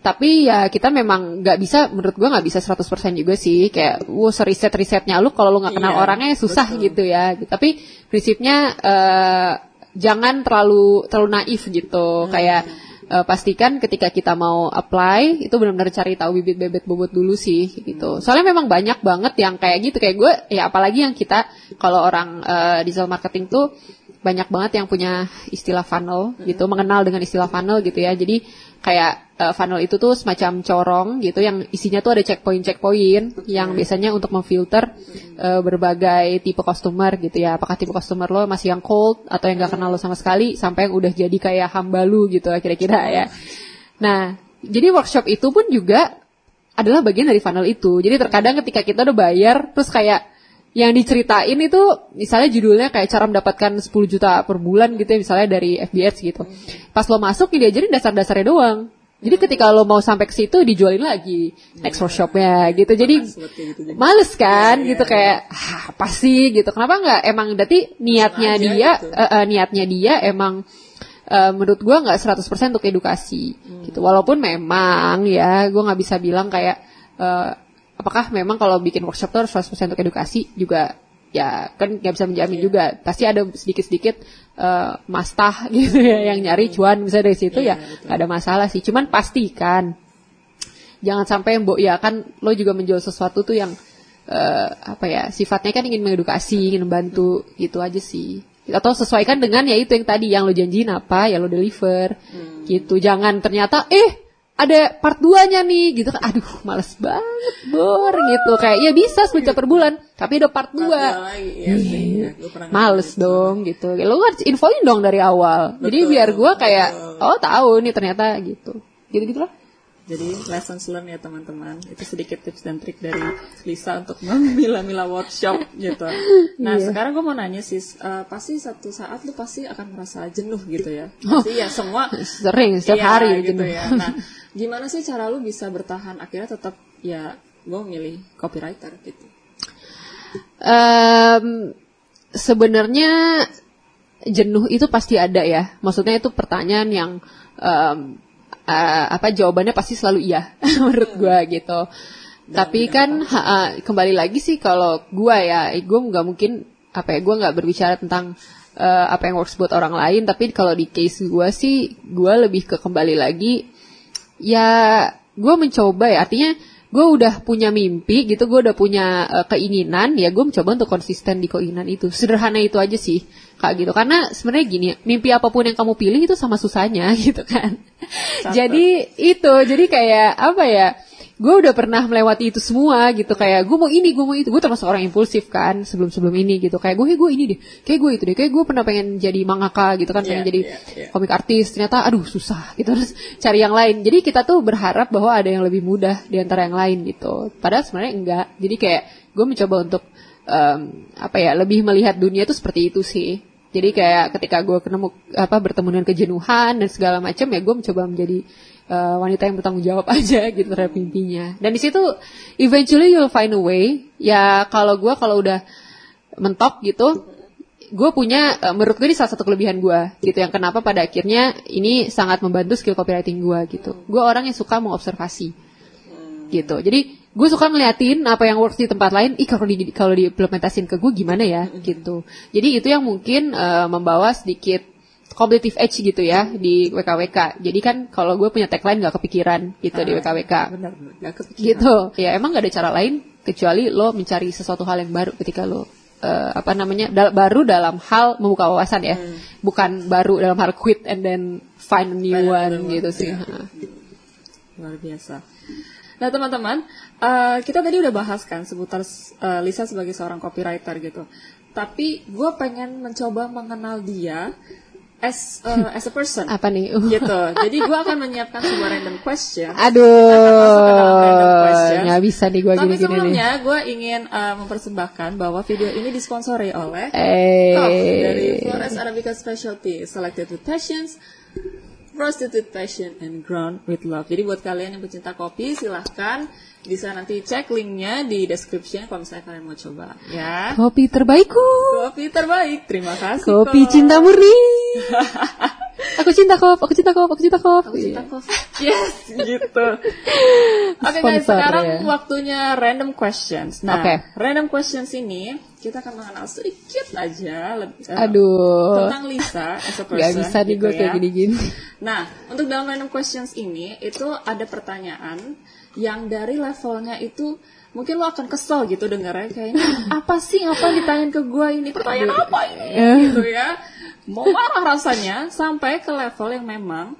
tapi ya kita memang nggak bisa menurut gua nggak bisa 100% juga sih. Kayak wow riset risetnya lu kalau lu nggak kenal Iya, orangnya susah betul. gitu ya. Tapi prinsipnya eh, jangan terlalu terlalu naif gitu. Hmm. kayak eh, pastikan ketika kita mau apply itu benar-benar cari tahu bibit bebet bobot dulu sih gitu. Soalnya memang banyak banget yang kayak gitu. Kayak gue ya apalagi yang kita kalau orang eh, digital marketing tuh banyak banget yang punya istilah funnel gitu mengenal dengan istilah funnel gitu ya. Jadi kayak eh, funnel itu tuh semacam corong gitu yang isinya tuh ada checkpoint checkpoint yang biasanya untuk memfilter eh, berbagai tipe customer gitu ya. Apakah tipe customer lo masih yang cold atau yang gak kenal lo sama sekali sampai yang udah jadi kayak hamba lu gitu kira-kira ya. Nah jadi workshop itu pun juga adalah bagian dari funnel itu. Jadi terkadang ketika kita udah bayar terus kayak yang diceritain itu misalnya judulnya kayak cara mendapatkan 10 juta per bulan gitu ya misalnya dari FBS gitu. Pas lo masuk ya diajarin dasar-dasarnya doang. Jadi ketika lo mau sampai ke situ dijualin lagi next workshopnya gitu. Jadi males kan Iya, gitu iya, kayak "Hah, apa sih gitu. Kenapa nggak emang berarti niatnya dia gitu. eh, eh, niatnya dia emang eh, menurut gua nggak 100% untuk edukasi gitu. Walaupun memang ya gua nggak bisa bilang kayak eh, apakah memang kalau bikin workshop tuh harus 100% untuk edukasi juga? Ya kan nggak bisa menjamin juga. Pasti ada sedikit-sedikit eh, mastah gitu ya yang nyari cuan bisa dari situ ya nggak ada masalah sih. Cuman pastikan jangan sampai mbok ya kan lo juga menjual sesuatu tuh yang eh, apa ya sifatnya kan ingin mengedukasi ingin membantu gitu aja sih. Atau sesuaikan dengan ya itu yang tadi yang lo janjiin apa ya lo deliver gitu. Jangan ternyata eh ada part 2-nya nih gitu kan. Aduh males banget bor gitu. Kayak ya bisa 10 juta per bulan tapi ada part 2 Dua lagi, iya sih. Ya, pernah males ngalamin itu. dong gitu. Lo harus infoin dong dari awal. Jadi Betul, biar gua kayak oh tahu nih ternyata gitu. Gitu gitu lah Jadi lessons learned ya teman-teman. Itu sedikit tips dan trik dari Lisa untuk memilah-milah workshop gitu. Nah Iya. sekarang gue mau nanya sis, eh, pasti satu saat lu pasti akan merasa jenuh gitu ya. Pasti ya semua sering setiap Iya, hari gitu jenuh. ya. Nah, gimana sih cara lu bisa bertahan akhirnya tetap ya gue milih copywriter gitu. Em, sebenarnya jenuh itu pasti ada ya. Maksudnya itu pertanyaan yang em, eh, apa jawabannya pasti selalu iya menurut gua gitu. Tapi kan ha- ha, kembali lagi sih kalau gua ya, gua nggak mungkin apa ya, gua nggak berbicara tentang eh, apa yang works buat orang lain. Tapi kalau di case gua sih, gua lebih ke kembali lagi ya gue mencoba ya artinya gue udah punya mimpi gitu gue udah punya eh, keinginan ya gue mencoba untuk konsisten di keinginan itu. Sederhana itu aja sih kak gitu. Karena sebenarnya gini mimpi apa pun yang kamu pilih itu sama susahnya gitu kan. Jadi itu jadi kayak apa ya gue udah pernah melewati itu semua gitu. Kayak gue mau ini gue mau itu. Gue termasuk orang impulsif kan sebelum sebelum ini gitu. Kayak gue gue ini deh. Kayak gue itu deh. Kayak gue pernah pengen jadi mangaka gitu kan pengen Iya, jadi iya, iya. komik artis. Ternyata aduh susah gitu. Terus cari yang lain. Jadi kita tuh berharap bahwa ada yang lebih mudah di antara yang lain gitu. Padahal sebenarnya enggak. Jadi kayak gue mencoba untuk em, apa ya lebih melihat dunia itu seperti itu sih. Jadi kayak ketika gue ketemu apa bertemu dengan kejenuhan dan segala macam ya gue mencoba menjadi eh, wanita yang bertanggung jawab aja gitu terhadap mimpinya. Dan di situ eventually you'll find a way. Ya kalau gue kalau udah mentok gitu gue punya eh, menurut gue ini salah satu kelebihan gue gitu. Yang kenapa pada akhirnya ini sangat membantu skill copywriting gue gitu. Gue orang yang suka mengobservasi gitu. Jadi gue suka ngeliatin apa yang works di tempat lain. Ih kalau di kalau diimplementasin ke gue gimana ya gitu. Jadi itu yang mungkin eh, membawa sedikit competitive edge gitu ya di WKWK jadi kan kalau gue punya tagline nggak kepikiran gitu di WKWK Benar, kepikiran. gitu ya emang gak ada cara lain kecuali lo mencari sesuatu hal yang baru ketika lo eh, apa namanya dal- baru dalam hal membuka wawasan ya bukan baru dalam hal quit and then find a new Find one one, gitu sih. Ha. Luar biasa. Nah teman-teman, eh, kita tadi udah bahas kan seputar eh, Lisa sebagai seorang copywriter gitu. Tapi gue pengen mencoba mengenal dia as eh, as a person. apa nih Uh. gitu. Jadi gue akan menyiapkan sebuah random question. aduh nggak bisa nih gue Tapi gini-gini nih sebelumnya gue ingin eh, mempersembahkan bahwa video ini disponsori oleh eh Top dari Flores Arabica Specialty Selected with Passions prostitute passion and ground with love. Jadi buat kalian yang pecinta kopi silahkan bisa nanti cek linknya di description kalau misalnya kalian mau coba ya. Kopi terbaikku. Kopi terbaik, terima kasih. Kopi Kop. cinta murni. aku cinta kop, aku cinta kop, aku cinta kop. Cinta kopi. Yes, gitu. Oke guys, Sponsor, sekarang ya. waktunya random questions. Nah, Oke. random questions ini kita akan mengenal sedikit aja lebih, eh, Aduh. tentang Lisa as a person. Gak bisa nih gitu gue kayak ya. gini-gini. Nah, untuk dalam random questions ini itu ada pertanyaan yang dari levelnya itu mungkin lo akan kesel gitu dengarnya kayaknya apa sih apa ditanyain ke gue ini pertanyaan apa ini gitu ya mau marah rasanya sampai ke level yang memang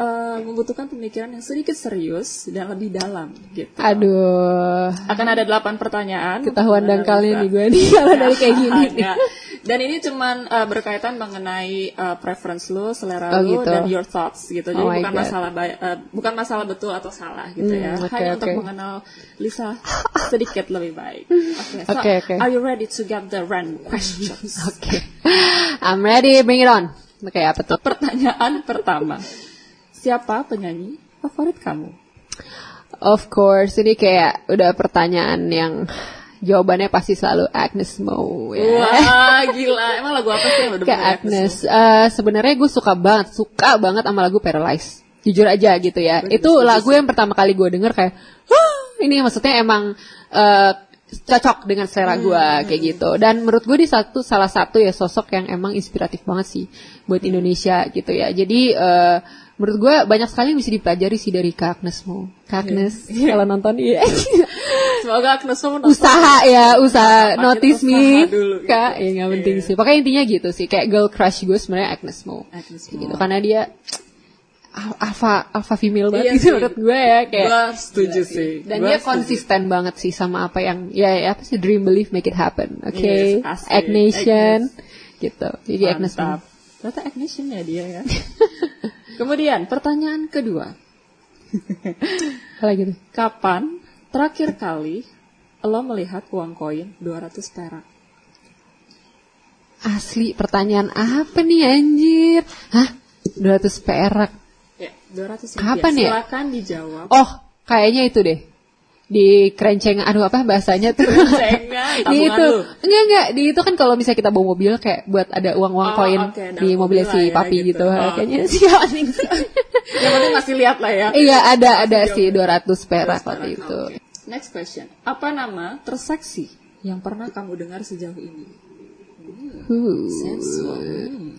eh, membutuhkan pemikiran yang sedikit serius dan lebih dalam gitu Aduh. akan ada delapan pertanyaan Ketahuan dangkalnya nih gue nih kalau dari kayak gini. Ada. Dan ini cuman uh, berkaitan mengenai uh, preference lu, selera Oh, lu gitu. dan your thoughts gitu. Jadi Oh bukan God. masalah uh, bukan masalah betul atau salah gitu ya. Hmm, oke, Hanya untuk oke. mengenal Lisa sedikit lebih baik. Oke. so, Oke, oke. Are you ready to get the random questions? Oke. I'm ready, bring it on. Oke, apa tuh? Pertanyaan pertama. Siapa penyanyi favorit kamu? Of course, ini kayak udah pertanyaan yang jawabannya pasti selalu Agnes Mo ya. Wah, gila. Emang lagu apa sih yang udah Kayak Agnes. Eh, Sebenarnya gue suka banget, suka banget sama lagu Paralyze. Jujur aja gitu ya. Itu lagu yang pertama kali gue denger kayak, "Hah, ini maksudnya emang eh, cocok dengan selera gue kayak gitu. Dan menurut gue di satu salah satu ya sosok yang emang inspiratif banget sih buat Indonesia gitu ya. Jadi eh, menurut gue banyak sekali yang bisa dipelajari sih dari Kak Agnes Mo. Kak Agnes, kalau nonton iya. Semoga Agnes Mo menonton. usaha ya usaha Makin notice usaha me dulu gitu. kak ya nggak penting sih pokoknya intinya gitu sih kayak girl crush gue sebenarnya Agnes Mo Agnes Mo. gitu karena dia al- alpha alpha female banget Iya gitu sih. menurut gue ya kayak Gua setuju sih. dan Gua dia setuju. konsisten banget sih sama apa yang ya, ya apa sih dream believe make it happen oke Yes, asik. Agnation gitu jadi Agnes Mantap. Ternyata Agnesium ya dia ya. Kemudian pertanyaan kedua. gitu Kapan terakhir kali lo melihat uang koin 200 perak? asli pertanyaan apa nih anjir hah 200 perak Ya, 200 Kapan ya? Silakan dijawab. Oh, kayaknya itu deh. Di kerenceng, aduh apa bahasanya tuh? Di itu. Enggak, enggak. Di itu kan kalau misalnya kita bawa mobil kayak buat ada uang-uang Oh, koin oke, dalam di mobil mobil si ya, papi gitu. gitu. Oh, Kayaknya sih. Yang penting masih lihat lah ya. Iya, ada ada sih 200 perak waktu itu. Next question. Apa nama terseksi yang pernah kamu dengar sejauh ini? Huh. Sensual. Hmm.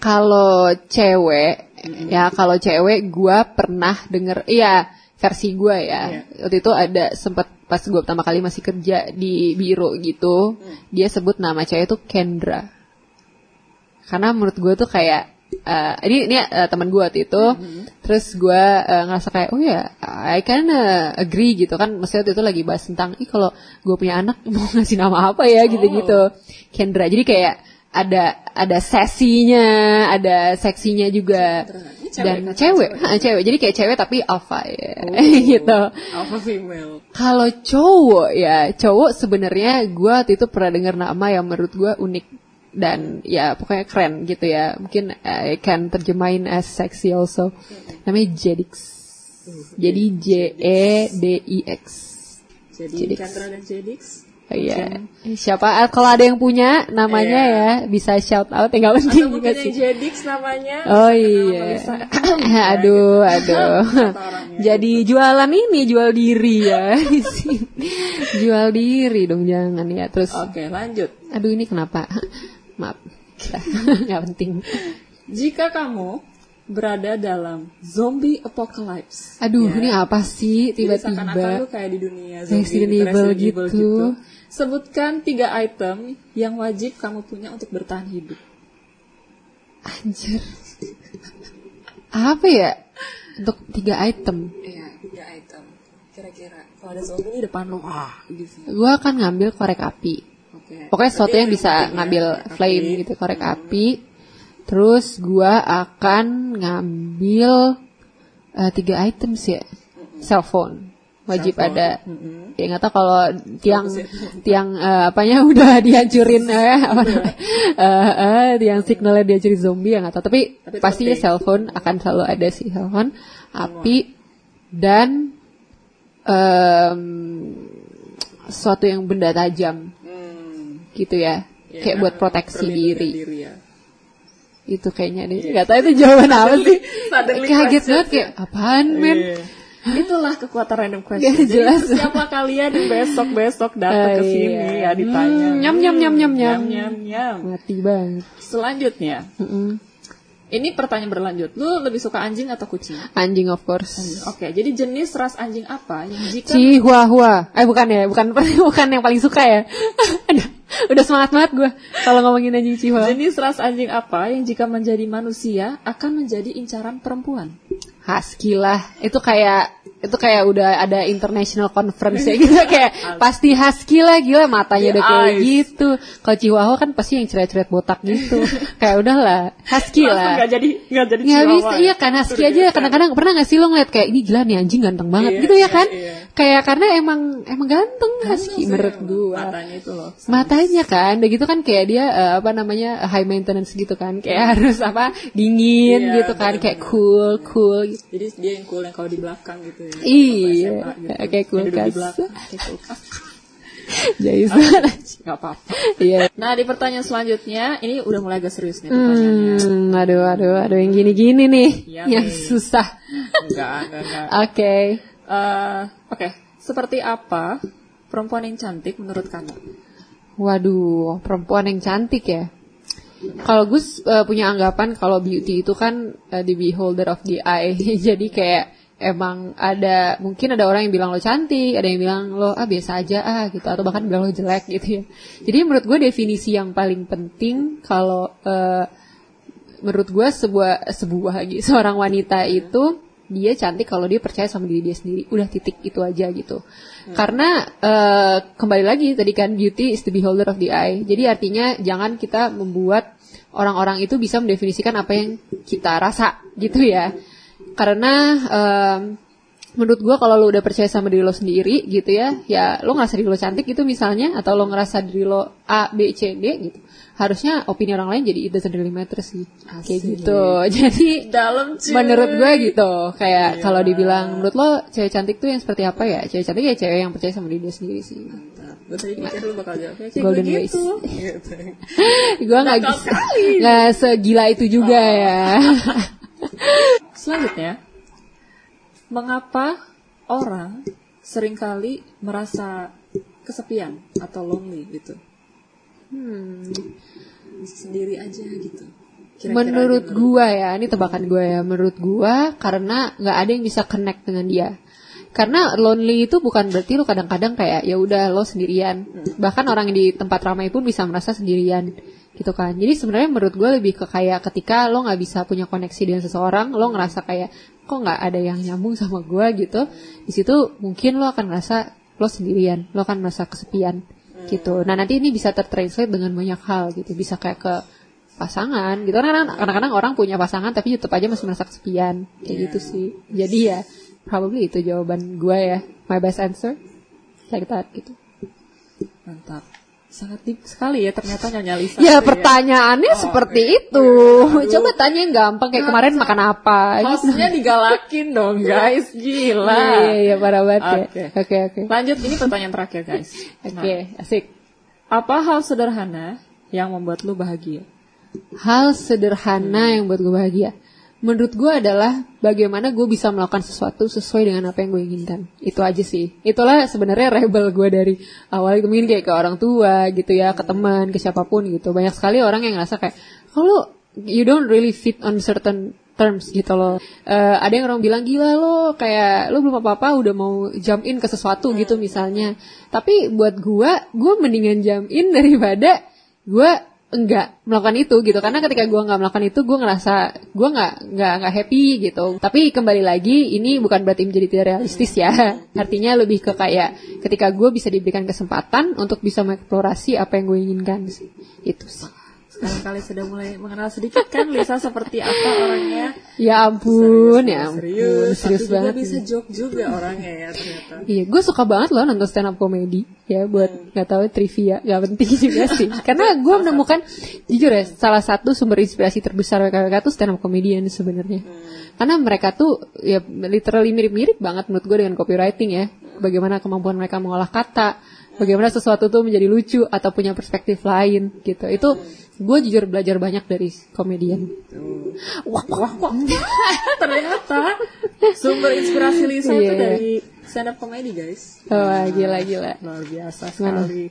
Kalau cewek, ya kalau cewek gua pernah denger, iya versi gua ya. Iya. Waktu itu ada sempat pas gua pertama kali masih kerja di biro gitu, dia sebut nama cewek itu Kendra. Karena menurut gua tuh kayak eh, ini ini eh, teman gua waktu itu, terus gua eh, ngerasa kayak oh ya, I can agree gitu kan. Maksudnya waktu itu lagi bahas tentang, ih kalau gue punya anak mau ngasih nama apa ya gitu-gitu. Kendra. Jadi kayak ada ada sesinya, ada seksinya juga. Cewek Dan kan? cewek, ha, cewek. Jadi kayak cewek tapi alpha ya, gitu. Alpha female. Kalau cowok ya, cowok sebenarnya gua waktu itu pernah dengar nama yang menurut gua unik dan ya pokoknya keren gitu ya. Mungkin I can terjemahin as sexy also. Namanya Jedix. Jadi J E D I X. Jadi Jedix. Dan Jedix. Iya. Siapa kalau ada yang punya namanya Iya. ya bisa shout out nggak penting Atau juga sih. Jedix namanya. Oh iya. Aduh, aduh. Kata orangnya. Jadi jualan ini jual diri ya jual diri dong jangan ya. Terus Oke, lanjut. aduh ini kenapa? Maaf. nggak penting. Jika kamu berada dalam zombie apocalypse. Aduh, ya, ini apa sih jadi seakan-akan tiba-tiba? lu kayak di dunia zombie Resident gitu, Evil Resident Evil gitu. Sebutkan tiga item yang wajib kamu punya untuk bertahan hidup. Anjir. Apa ya? Untuk tiga item. Iya, tiga item. Kira-kira kalau ada zombie di depan lu, ah, gitu. Gua akan ngambil korek api. Oke. Pokoknya sesuatu yang bisa ya, ngambil korek flame api. gitu, korek api. Terus gua akan ngambil eh, tiga items ya. Cellphone. Wajib Cellphone. ada. Ya nggak tahu kalau tiang tiang eh, apanya udah dihancurin eh, apa? Namanya eh, eh, tiang signalnya dihancurin zombie ya nggak tahu. Tapi, Tapi pastinya penting. cellphone akan selalu ada sih cellphone api dan em, sesuatu yang benda tajam. Hmm. gitu ya. Ya, kayak buat proteksi diri. diri ya. itu kayaknya deh. Nggak tahu itu jawaban apa sih. Kaget banget kayak apaan men? Iya. Itulah kekuatan random question. Gak Jadi jelas. siapa kalian yang besok-besok datang ke Oh, sini iya. ya ditanya. Hmm, nyam, nyam, nyam, nyam, nyam. nyam, nyam, mati banget Selanjutnya, Mm-mm. ini pertanyaan berlanjut. Lu lebih suka anjing atau kucing? anjing of course Oke, jadi jenis ras anjing apa yang jika Chihuahua. Eh bukan ya, bukan bukan yang paling suka ya. Udah semangat banget gue kalau ngomongin anjing Chihuahua. jenis ras anjing apa yang jika menjadi manusia akan menjadi incaran perempuan? Husky lah. Itu kayak itu kayak udah ada international conference ya gitu kayak pasti husky lah gila matanya udah kayak eyes. gitu. Kalau Chihuahua kan pasti yang ceret-ceret botak gitu. kayak udahlah husky Langsung lah. nggak jadi nggak jadi Nggak bisa, ya? iya kan husky aja kadang-kadang pernah gak sih lo ngeliat kayak ini gila nih anjing ganteng banget Iya, gitu ya iya, kan? iya. Kayak karena emang emang ganteng husky menurut gua. Matanya itu loh. matanya kan udah gitu kan kayak dia eh, apa namanya high maintenance gitu kan kayak harus apa dingin Iya, gitu kan kayak cool cool gitu. Jadi dia yang cool yang kalau di belakang gitu ya. Iya, gitu. kayak Yang duduk kulkas. di belakang kayak kulkas. Jason Gak apa-apa. iya Nah di pertanyaan selanjutnya ini udah mulai agak serius nih pertanyaannya. hmm, aduh aduh aduh yang gini-gini nih Iya yang nih. susah Enggak, enggak, enggak. oke Eh, Oke, seperti apa perempuan yang cantik menurut kamu? waduh perempuan yang cantik ya? Kalau Gus eh, punya anggapan kalau beauty itu kan eh, the beholder of the eye. Jadi kayak emang ada mungkin ada orang yang bilang lo cantik ada yang bilang lo ah biasa aja ah gitu. Atau bahkan bilang lo jelek gitu ya. Jadi menurut gue definisi yang paling penting kalau eh, menurut gue sebuah sebuah lagi seorang wanita itu dia cantik kalau dia percaya sama diri dia sendiri. Udah titik itu aja gitu. Karena eh, kembali lagi tadi kan beauty is the beholder of the eye. Jadi artinya jangan kita membuat orang-orang itu bisa mendefinisikan apa yang kita rasa gitu ya. Karena em, menurut gua kalau lo udah percaya sama diri lo sendiri gitu ya ya lo ngerasa diri lo cantik gitu misalnya atau lo ngerasa diri lo A B C D gitu harusnya opini orang lain jadi it doesn't really matter sih. Kayak gitu. Jadi Dalam cuy. menurut gue gitu. Kayak kalau dibilang menurut lo cewek cantik tuh yang seperti apa ya? Cewek cantik ya cewek yang percaya sama diri dia sendiri sih. Gue tadi mikir lu bakal jawab Golden gue ways. gitu. Gitu. gue nggak segila itu juga ya. Selanjutnya, mengapa orang sering kali merasa kesepian atau lonely gitu? Hmm. Sendiri aja gitu. Kira-kira menurut gimana? gua ya ini tebakan gua ya menurut gua karena nggak ada yang bisa connect dengan dia karena lonely itu bukan berarti lo kadang-kadang kayak ya udah lo sendirian bahkan orang yang di tempat ramai pun bisa merasa sendirian gitu kan jadi sebenarnya menurut gue lebih ke kayak ketika lo nggak bisa punya koneksi dengan seseorang lo ngerasa kayak kok nggak ada yang nyambung sama gua gitu di situ mungkin lo akan merasa lo sendirian lo akan merasa kesepian gitu. Nah nanti ini bisa tertranslate dengan banyak hal gitu bisa kayak ke pasangan gitu. Kan kadang-kadang orang punya pasangan tapi tetap aja masih merasa kesepian kayak gitu sih. Jadi ya probably itu jawaban gue ya. My best answer like that gitu. Mantap. Sangat deep sekali ya ternyata Nyonya Lisa. ya tuh pertanyaannya seperti itu. Coba tanya yang gampang kayak kemarin makan apa gitu Hostnya digalakin dong guys, gila. iya iya iya parah banget ya. Oke. oke oke. Lanjut, ini pertanyaan terakhir guys. oke asik. Apa hal sederhana yang membuat lu bahagia? hal sederhana yang buat gue bahagia menurut gue adalah bagaimana gue bisa melakukan sesuatu sesuai dengan apa yang gue inginkan. Itu aja sih. Itulah sebenarnya rebel gue dari awal. Itu mungkin kayak ke orang tua gitu ya ke teman ke siapa pun gitu. Banyak sekali orang yang ngerasa kayak kalau you don't really fit on certain terms gitu loh. Eh, ada yang orang bilang gila lo kayak lo belum apa apa udah mau jump in ke sesuatu gitu misalnya. Tapi buat gue gue mendingan jump in daripada gue enggak melakukan itu gitu. Karena ketika gue nggak melakukan itu gue ngerasa gue nggak nggak nggak happy gitu. Tapi kembali lagi ini bukan berarti menjadi tidak realistis ya. Artinya lebih ke kayak ketika gue bisa diberikan kesempatan untuk bisa mengeksplorasi apa yang gue inginkan sih. Itu sih Sekali-kali sudah mulai mengenal sedikit kan Lisa seperti apa orangnya. Ya ampun, ya ampun, Serius, serius, tapi banget. juga bisa joke juga orangnya ya ternyata. Iya, gue suka banget loh nonton stand up comedy ya buat nggak tahu trivia nggak penting juga sih. Karena gue menemukan jujur ya salah satu sumber inspirasi terbesar WKWK tuh stand up comedian sebenarnya. Karena mereka tuh ya literally mirip-mirip banget menurut gue dengan copywriting ya. Bagaimana kemampuan mereka mengolah kata, bagaimana sesuatu tuh menjadi lucu atau punya perspektif lain gitu. Itu gue jujur belajar banyak dari komedian. Wah, wah, wah. ternyata sumber inspirasi Lisa itu Iya. dari stand up comedy guys. Wah, gila gila. Luar biasa sekali.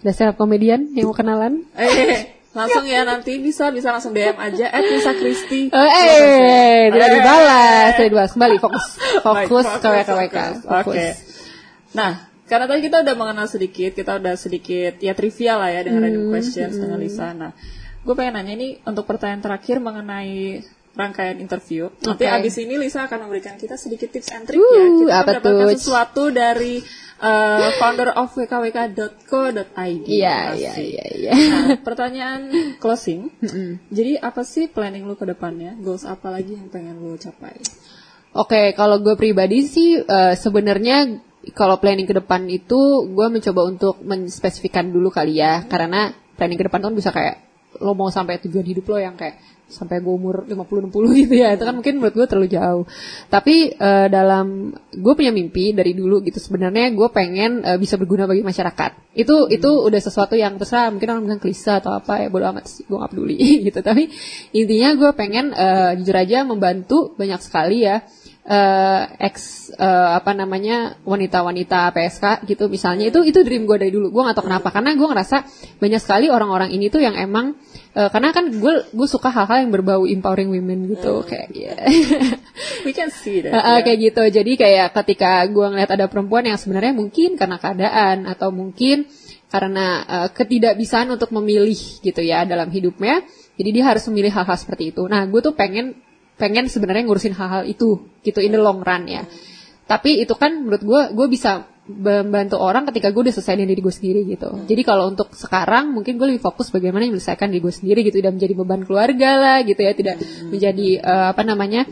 Ada stand up komedian yang mau kenalan? Eh, langsung ya nanti bisa bisa langsung DM aja at Lisa Christie. Oh, eh, tidak Eh. dibalas, tidak dibalas. Kembali fokus, Baik, fokus ke WKWK. fokus. Fokus. Oke. Nah, karena tadi kita udah mengenal sedikit, kita udah sedikit ya trivia lah ya dengan Hmm, random questions dengan Lisa. Nah, gue pengen nanya ini untuk pertanyaan terakhir mengenai rangkaian interview. Nanti abis ini Lisa akan memberikan kita sedikit tips and trick Uh, ya. Kita apa mendapatkan tuh? sesuatu dari uh, founder of wkwk.co.id. Iya, iya, iya, iya. Nah, pertanyaan closing. Jadi apa sih planning lu ke depannya? Goals apa lagi yang pengen lu capai? Oke, kalau gue pribadi sih eh, sebenarnya kalau planning ke depan itu gue mencoba untuk menspesifikkan dulu kali ya, karena planning ke depan tuh kan bisa kayak lo mau sampai tujuan hidup lo yang kayak sampai gue umur 50-60 gitu ya, itu kan mungkin menurut gue terlalu jauh. Tapi eh, dalam gue punya mimpi dari dulu gitu sebenarnya gue pengen eh, bisa berguna bagi masyarakat. Itu itu udah sesuatu yang terserah mungkin orang bilang klise atau apa ya bodo amat sih gue gak peduli gitu. Tapi intinya gue pengen eh, jujur aja membantu banyak sekali ya eh ex eh, apa namanya wanita-wanita PSK gitu misalnya. Itu itu dream gue dari dulu. Gue gak tau kenapa. Karena gue ngerasa banyak sekali orang-orang ini tuh yang emang eh, karena kan gue gue suka hal-hal yang berbau empowering women gitu. Kayak ya We can see that. Ya. kayak gitu. Jadi kayak ketika gue ngeliat ada perempuan yang sebenarnya mungkin karena keadaan atau mungkin karena eh, ketidakbisaan untuk memilih gitu ya dalam hidupnya jadi dia harus memilih hal-hal seperti itu. Nah gue tuh pengen pengen sebenarnya ngurusin hal-hal itu gitu in the long run ya. Tapi itu kan menurut gue gue bisa membantu orang ketika gue udah selesai diri gue sendiri gitu. Jadi kalau untuk sekarang mungkin gue lebih fokus bagaimana menyelesaikan diri gue sendiri gitu. Tidak menjadi beban keluarga lah gitu ya. Tidak menjadi eh, apa namanya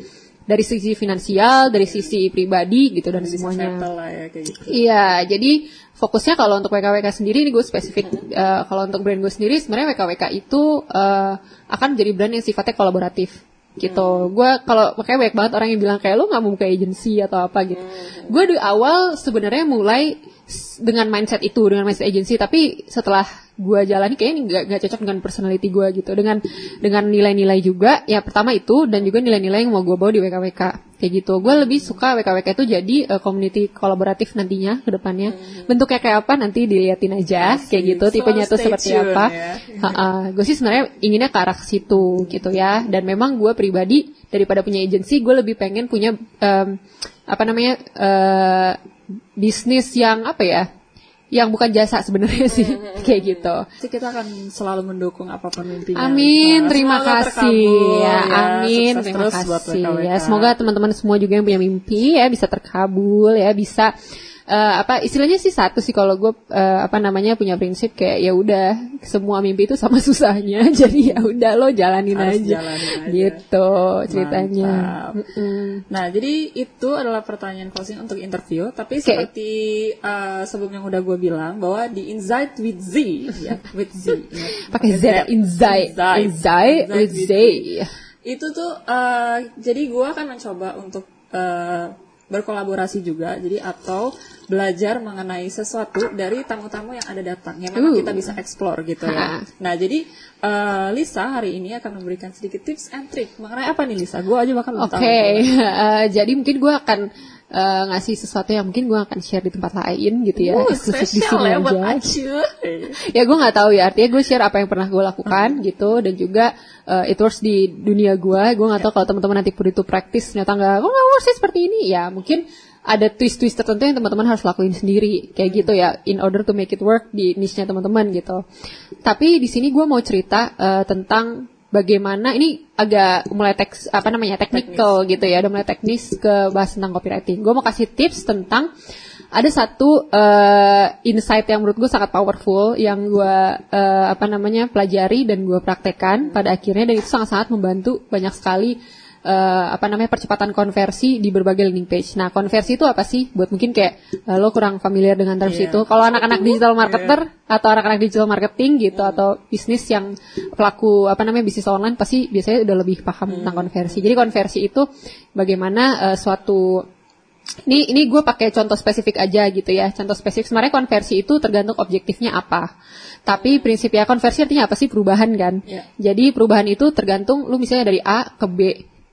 dari sisi finansial dari sisi pribadi gitu dan Bisa semuanya. lah ya kayak gitu. Iya, jadi fokusnya kalau untuk WKWK sendiri ini gue spesifik. eh, kalau untuk brand gue sendiri sebenarnya WKWK itu eh, akan jadi brand yang sifatnya kolaboratif gitu. Gue kalau makanya banyak banget orang yang bilang kayak lo nggak mau buka agency atau apa gitu. Gue di awal sebenarnya mulai dengan mindset itu, dengan mindset agency. Tapi setelah gue jalani kayaknya nggak nggak cocok dengan personality gue gitu. Dengan dengan nilai-nilai juga. Ya pertama itu dan juga nilai-nilai yang mau gue bawa di WKWK kayak gitu. Gue lebih suka WKWK itu jadi eh, community kolaboratif nantinya ke depannya. Bentuknya kayak apa nanti diliatin aja kayak gitu. Selalu Tipenya tuh seperti tune apa. ya. gue sih sebenarnya inginnya ke arah situ gitu ya. Dan memang gue pribadi daripada punya agency, gue lebih pengen punya em, apa namanya eh, bisnis yang apa ya, yang bukan jasa sebenarnya sih kayak gitu. Jadi kita akan selalu mendukung apa pun mimpinya. Amin, terima semoga kasih terkabul ya. Amin, Sukses terima terus buat kasih WKWK. ya. Semoga teman-teman semua juga yang punya mimpi ya bisa terkabul ya, bisa eh, apa istilahnya sih satu sih kalau gue eh, apa namanya punya prinsip kayak ya udah semua mimpi itu sama susahnya jadi ya udah lo jalanin Harus aja jalanin aja. gitu ceritanya Mantap. Nah, jadi itu adalah pertanyaan closing untuk interview. Tapi Oke. seperti uh, sebelum yang udah gue bilang bahwa di Insight with Z, ya, with Z, ya. pakai Z insight Insight. insight with Z Itu tuh, uh, jadi gue akan mencoba untuk uh, berkolaborasi juga, jadi atau belajar mengenai sesuatu dari tamu-tamu yang ada datang, yang memang Uh. kita bisa explore gitu ya. Nah, jadi uh, Lisa hari ini akan memberikan sedikit tips and trick mengenai apa nih Lisa? Gue aja belum Oke, tahu. eh, jadi mungkin gue akan eh, ngasih sesuatu yang mungkin gue akan share di tempat lain gitu ya, Uh, eksklusif di sini ya aja. Ya gue nggak tahu ya, artinya gue share apa yang pernah gue lakukan gitu dan juga eh, it works di dunia gue. Gue nggak tahu kalau teman-teman nanti put itu praktis ternyata nggak, oh nggak works sih seperti ini. Ya mungkin ada twist-twist tertentu yang teman-teman harus lakuin sendiri kayak gitu ya in order to make it work di niche-nya teman-teman gitu. Tapi di sini gue mau cerita eh, tentang bagaimana ini agak mulai teks apa namanya technical gitu ya, udah mulai teknis ke bahas tentang copywriting. Gue mau kasih tips tentang ada satu uh, insight yang menurut gue sangat powerful yang gue uh, apa namanya pelajari dan gue praktekkan pada akhirnya dan itu sangat-sangat membantu banyak sekali uh, apa namanya percepatan konversi di berbagai landing page. Nah, konversi itu apa sih? Buat mungkin kayak uh, lo kurang familiar dengan terms Iya. itu. Kalau anak-anak digital marketer atau anak-anak digital marketing gitu atau bisnis yang pelaku apa namanya bisnis online pasti biasanya udah lebih paham tentang konversi. Jadi konversi itu bagaimana uh, suatu ini ini gue pakai contoh spesifik aja gitu ya. Contoh spesifik sebenarnya konversi itu tergantung objektifnya apa. Tapi prinsipnya konversi artinya apa sih perubahan kan? Ya. Jadi perubahan itu tergantung lu misalnya dari A ke B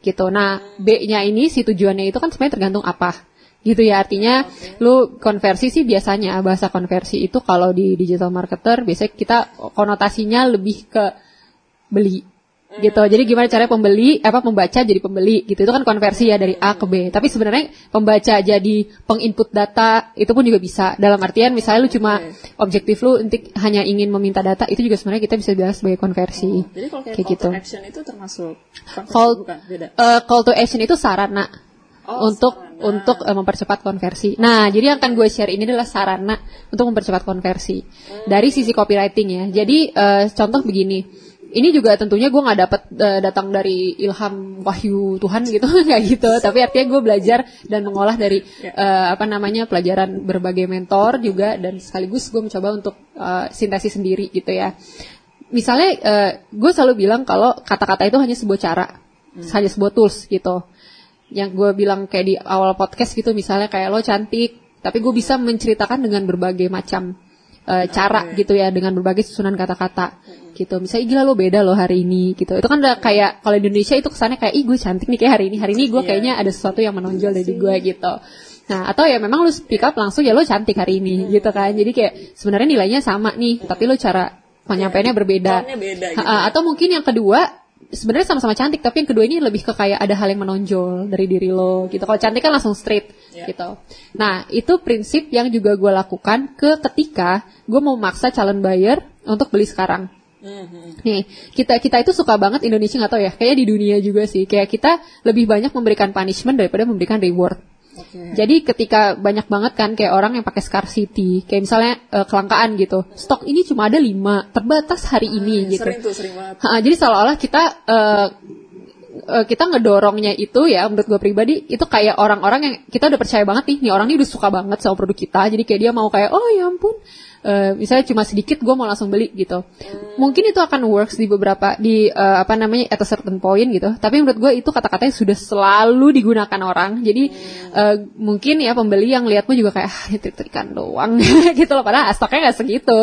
gitu. Nah, B-nya ini si tujuannya itu kan sebenarnya tergantung apa. Gitu ya artinya lu konversi sih biasanya bahasa konversi itu kalau di digital marketer biasanya kita konotasinya lebih ke beli gitu. Jadi gimana caranya pembeli apa pembaca jadi pembeli gitu. Itu kan konversi ya dari A ke B. Tapi sebenarnya pembaca jadi penginput data itu pun juga bisa. Dalam artian misalnya lu cuma objektif lu untuk hanya ingin meminta data itu juga sebenarnya kita bisa bilang sebagai konversi. Jadi kalau kayak, Kayak call gitu. to action itu termasuk konversi Call bukan beda. eh, call to action itu sarana Oh, untuk sarana. untuk eh, mempercepat konversi. Nah, jadi yang akan gue share ini adalah sarana untuk mempercepat konversi dari sisi copywriting ya. Jadi eh, contoh begini. Ini juga tentunya gue nggak dapat eh, datang dari ilham wahyu Tuhan gitu nggak gitu. Tapi artinya gue belajar dan mengolah dari eh, apa namanya pelajaran berbagai mentor juga dan sekaligus gue mencoba untuk eh, sintesis sendiri gitu ya. Misalnya eh, gue selalu bilang kalau kata-kata itu hanya sebuah cara, hanya sebuah tools gitu. Yang gue bilang kayak di awal podcast gitu, misalnya kayak lo cantik, tapi gue bisa menceritakan dengan berbagai macam cara gitu ya, dengan berbagai susunan kata-kata gitu. Misalnya "Ih, gila lo beda lo hari ini gitu. Itu kan udah kayak kalau di Indonesia itu kesannya kayak ih gue cantik nih kayak hari ini. Hari ini gue kayaknya ada sesuatu yang menonjol dari gue gitu. Nah, atau ya memang lu speak up langsung ya lo cantik hari ini gitu kan. Jadi kayak sebenarnya nilainya sama nih, tapi lo cara penyampaiannya berbeda. Beda gitu. Atau mungkin yang kedua sebenarnya sama-sama cantik tapi yang kedua ini lebih ke kayak ada hal yang menonjol dari diri lo gitu. Kalau cantik kan langsung straight Ya. gitu. Nah, itu prinsip yang juga gue lakukan ke ketika gue mau maksa calon buyer untuk beli sekarang. Mhm. Nih, kita kita itu suka banget Indonesia nggak tahu ya, kayaknya di dunia juga sih. Kayak kita lebih banyak memberikan punishment daripada memberikan reward. Oke. Jadi ketika banyak banget kan kayak orang yang pakai scarcity, kayak misalnya eh, kelangkaan gitu. Stok ini cuma ada 5, terbatas hari ini gitu. Sering tuh, sering banget. Ha, jadi seolah-olah kita eh, eh, kita ngedorongnya itu ya menurut gue pribadi itu kayak orang-orang yang kita udah percaya banget nih, nih orang ini udah suka banget sama produk kita. Jadi kayak dia mau kayak oh ya ampun eh, misalnya cuma sedikit gue mau langsung beli gitu. Mungkin itu akan works di beberapa di eh, apa namanya at a certain point gitu. Tapi menurut gue itu kata-katanya sudah selalu digunakan orang. Jadi eh, mungkin ya pembeli yang lihatmu juga kayak ah, trik-trikan doang gitu loh. Padahal stoknya nggak segitu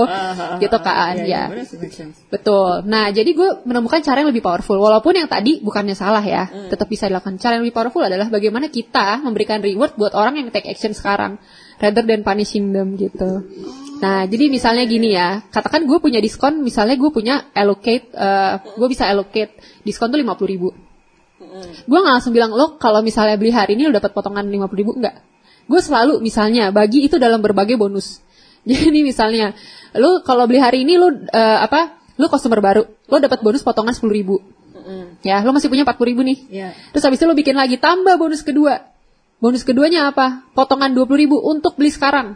gitu kan Iya, ya. sense. Betul. Nah, jadi gue menemukan cara yang lebih powerful. Walaupun yang tadi bukannya salah ya, tetap bisa dilakukan. Cara yang lebih powerful adalah bagaimana kita memberikan reward buat orang yang take action sekarang, rather than punishing them gitu. Nah, jadi misalnya gini ya, katakan gue punya diskon, misalnya gue punya allocate, eh, gue bisa allocate diskon tuh 50 ribu. Gue nggak langsung bilang lo kalau misalnya beli hari ini lo dapat potongan 50 ribu enggak. Gue selalu misalnya bagi itu dalam berbagai bonus. Jadi misalnya lo kalau beli hari ini lo eh, apa? Lo customer baru, lo dapat bonus potongan 10 ribu. Ya, lo masih punya 40 ribu nih. Iya. Terus habis itu lo bikin lagi tambah bonus kedua. Bonus keduanya apa? Potongan 20 ribu untuk beli sekarang.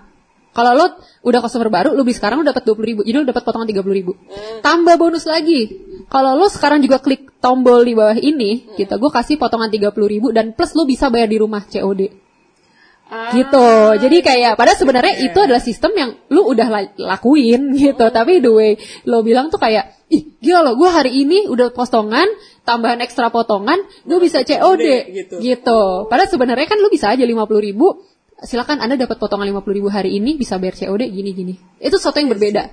Kalau lo udah customer baru, lo beli sekarang lo dapat 20 ribu. Jadi lo dapat potongan 30 ribu. Tambah bonus lagi. Kalau lo sekarang juga klik tombol di bawah ini, gitu, gue kasih potongan 30 ribu dan plus lo bisa bayar di rumah COD. gitu. Jadi kayak padahal sebenarnya itu adalah sistem yang lu udah la- lakuin gitu. Tapi the way lo bilang tuh kayak ih gila lo gue hari ini udah potongan tambahan ekstra potongan gue bisa COD gitu. gitu. Padahal sebenarnya kan lu bisa aja 50 ribu silakan anda dapat potongan 50 ribu hari ini bisa bayar COD gini-gini. Itu sesuatu yang berbeda.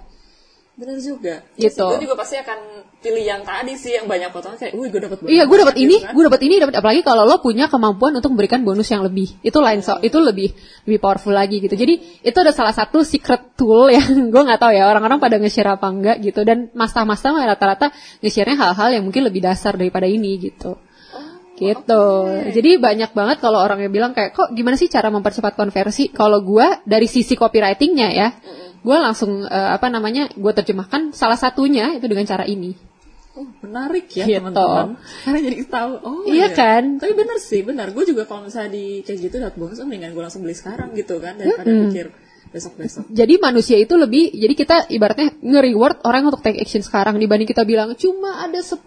Bener juga. Gitu. Gue juga pasti akan pilih yang tadi sih yang banyak potongan kayak, wih gue dapat Iya, gue dapat ini, kan? gue dapat ini, dapat apalagi kalau lo punya kemampuan untuk memberikan bonus yang lebih. Itu lain so, itu lebih lebih powerful lagi gitu. Jadi itu ada salah satu secret tool yang gue nggak tahu ya orang-orang pada nge-share apa enggak gitu. Dan master-master rata-rata nge-share-nya hal-hal yang mungkin lebih dasar daripada ini gitu. Gitu. Jadi banyak banget kalau orang yang bilang kayak kok gimana sih cara mempercepat konversi? Kalau gue dari sisi copywritingnya ya, gue langsung eh, apa namanya gue terjemahkan salah satunya itu dengan cara ini. oh menarik ya Gitu. teman-teman. Karena jadi tahu, oh Iya kan? Tapi benar sih, benar. Gue juga kalau misalnya di kayak gitu dapat bonus, mendingan gue langsung beli sekarang gitu kan daripada pikir besok-besok. Jadi manusia itu lebih, jadi kita ibaratnya nge-reward orang untuk take action sekarang dibanding kita bilang cuma ada 10,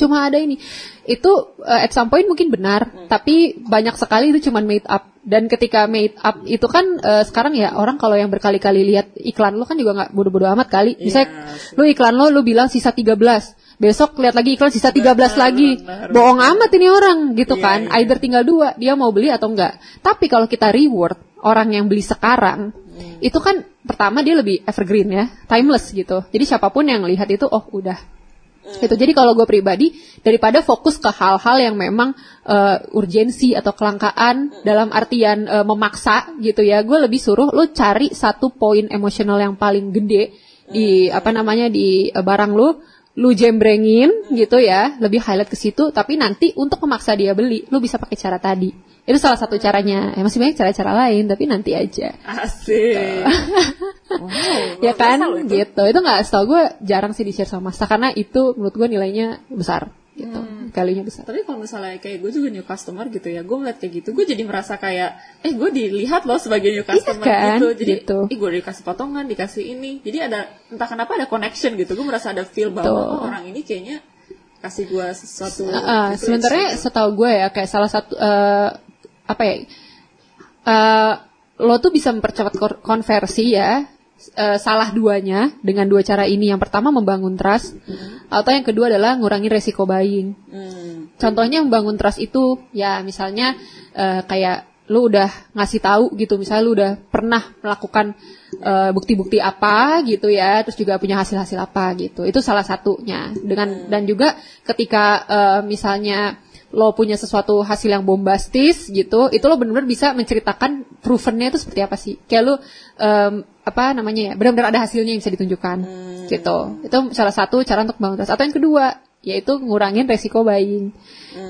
cuma ada ini. Itu uh, at some point mungkin benar, tapi banyak sekali itu cuma made up. Dan ketika made up itu kan uh, sekarang ya orang kalau yang berkali-kali lihat iklan lo kan juga nggak bodoh-bodoh amat kali. Misalnya Iya, lu iklan lo, lu bilang sisa 13. Besok lihat lagi iklan sisa 13 lagi. benar, Bohong amat ini orang gitu Iya, kan. iya. Either tinggal dua, dia mau beli atau enggak. Tapi kalau kita reward orang yang beli sekarang, Hmm. itu kan pertama dia lebih evergreen ya, timeless gitu. Jadi siapa pun yang lihat itu, oh udah. Hmm. Gitu. Jadi kalau gue pribadi daripada fokus ke hal-hal yang memang eh, urgensi atau kelangkaan dalam artian eh, memaksa gitu ya, gue lebih suruh lu cari satu poin emosional yang paling gede di apa namanya di eh, barang lu lu jembrengin gitu ya, lebih highlight ke situ, tapi nanti untuk memaksa dia beli, lu bisa pakai cara tadi. Itu salah satu caranya. Ya, masih banyak cara-cara lain, tapi nanti aja. Asik. wow, ya kan, itu. gitu. Itu nggak, setahu gue jarang sih di share sama Masa, karena itu menurut gue nilainya besar, gitu. Hmm. Kalinya besar. Tapi kalau misalnya kayak gue juga new customer gitu ya, gue ngeliat kayak gitu, gue jadi merasa kayak, eh gue dilihat loh sebagai new customer kan, gitu. Jadi, gitu. ih gue dikasih potongan, dikasih ini. Jadi ada, entah kenapa ada connection gitu. Gue merasa ada feel bahwa oh, orang ini kayaknya kasih gue sesuatu. Uh, uh, gitu, sebenarnya gitu. setahu gue ya kayak salah satu eh, apa ya eh, lo tuh bisa mempercepat konversi ya eh, salah duanya dengan dua cara ini. Yang pertama membangun trust atau yang kedua adalah ngurangi resiko buying. Hmm. contohnya membangun trust itu ya misalnya eh, kayak lu udah ngasih tahu gitu misalnya lu udah pernah melakukan eh, bukti-bukti apa gitu ya terus juga punya hasil-hasil apa gitu. Itu salah satunya. Dengan dan juga ketika eh, misalnya lo punya sesuatu hasil yang bombastis gitu itu lo benar-benar bisa menceritakan provennya itu seperti apa sih. Kayak lu em, apa namanya ya benar-benar ada hasilnya yang bisa ditunjukkan gitu. Itu salah satu cara untuk bangun trust. Atau yang kedua yaitu ngurangin resiko buying.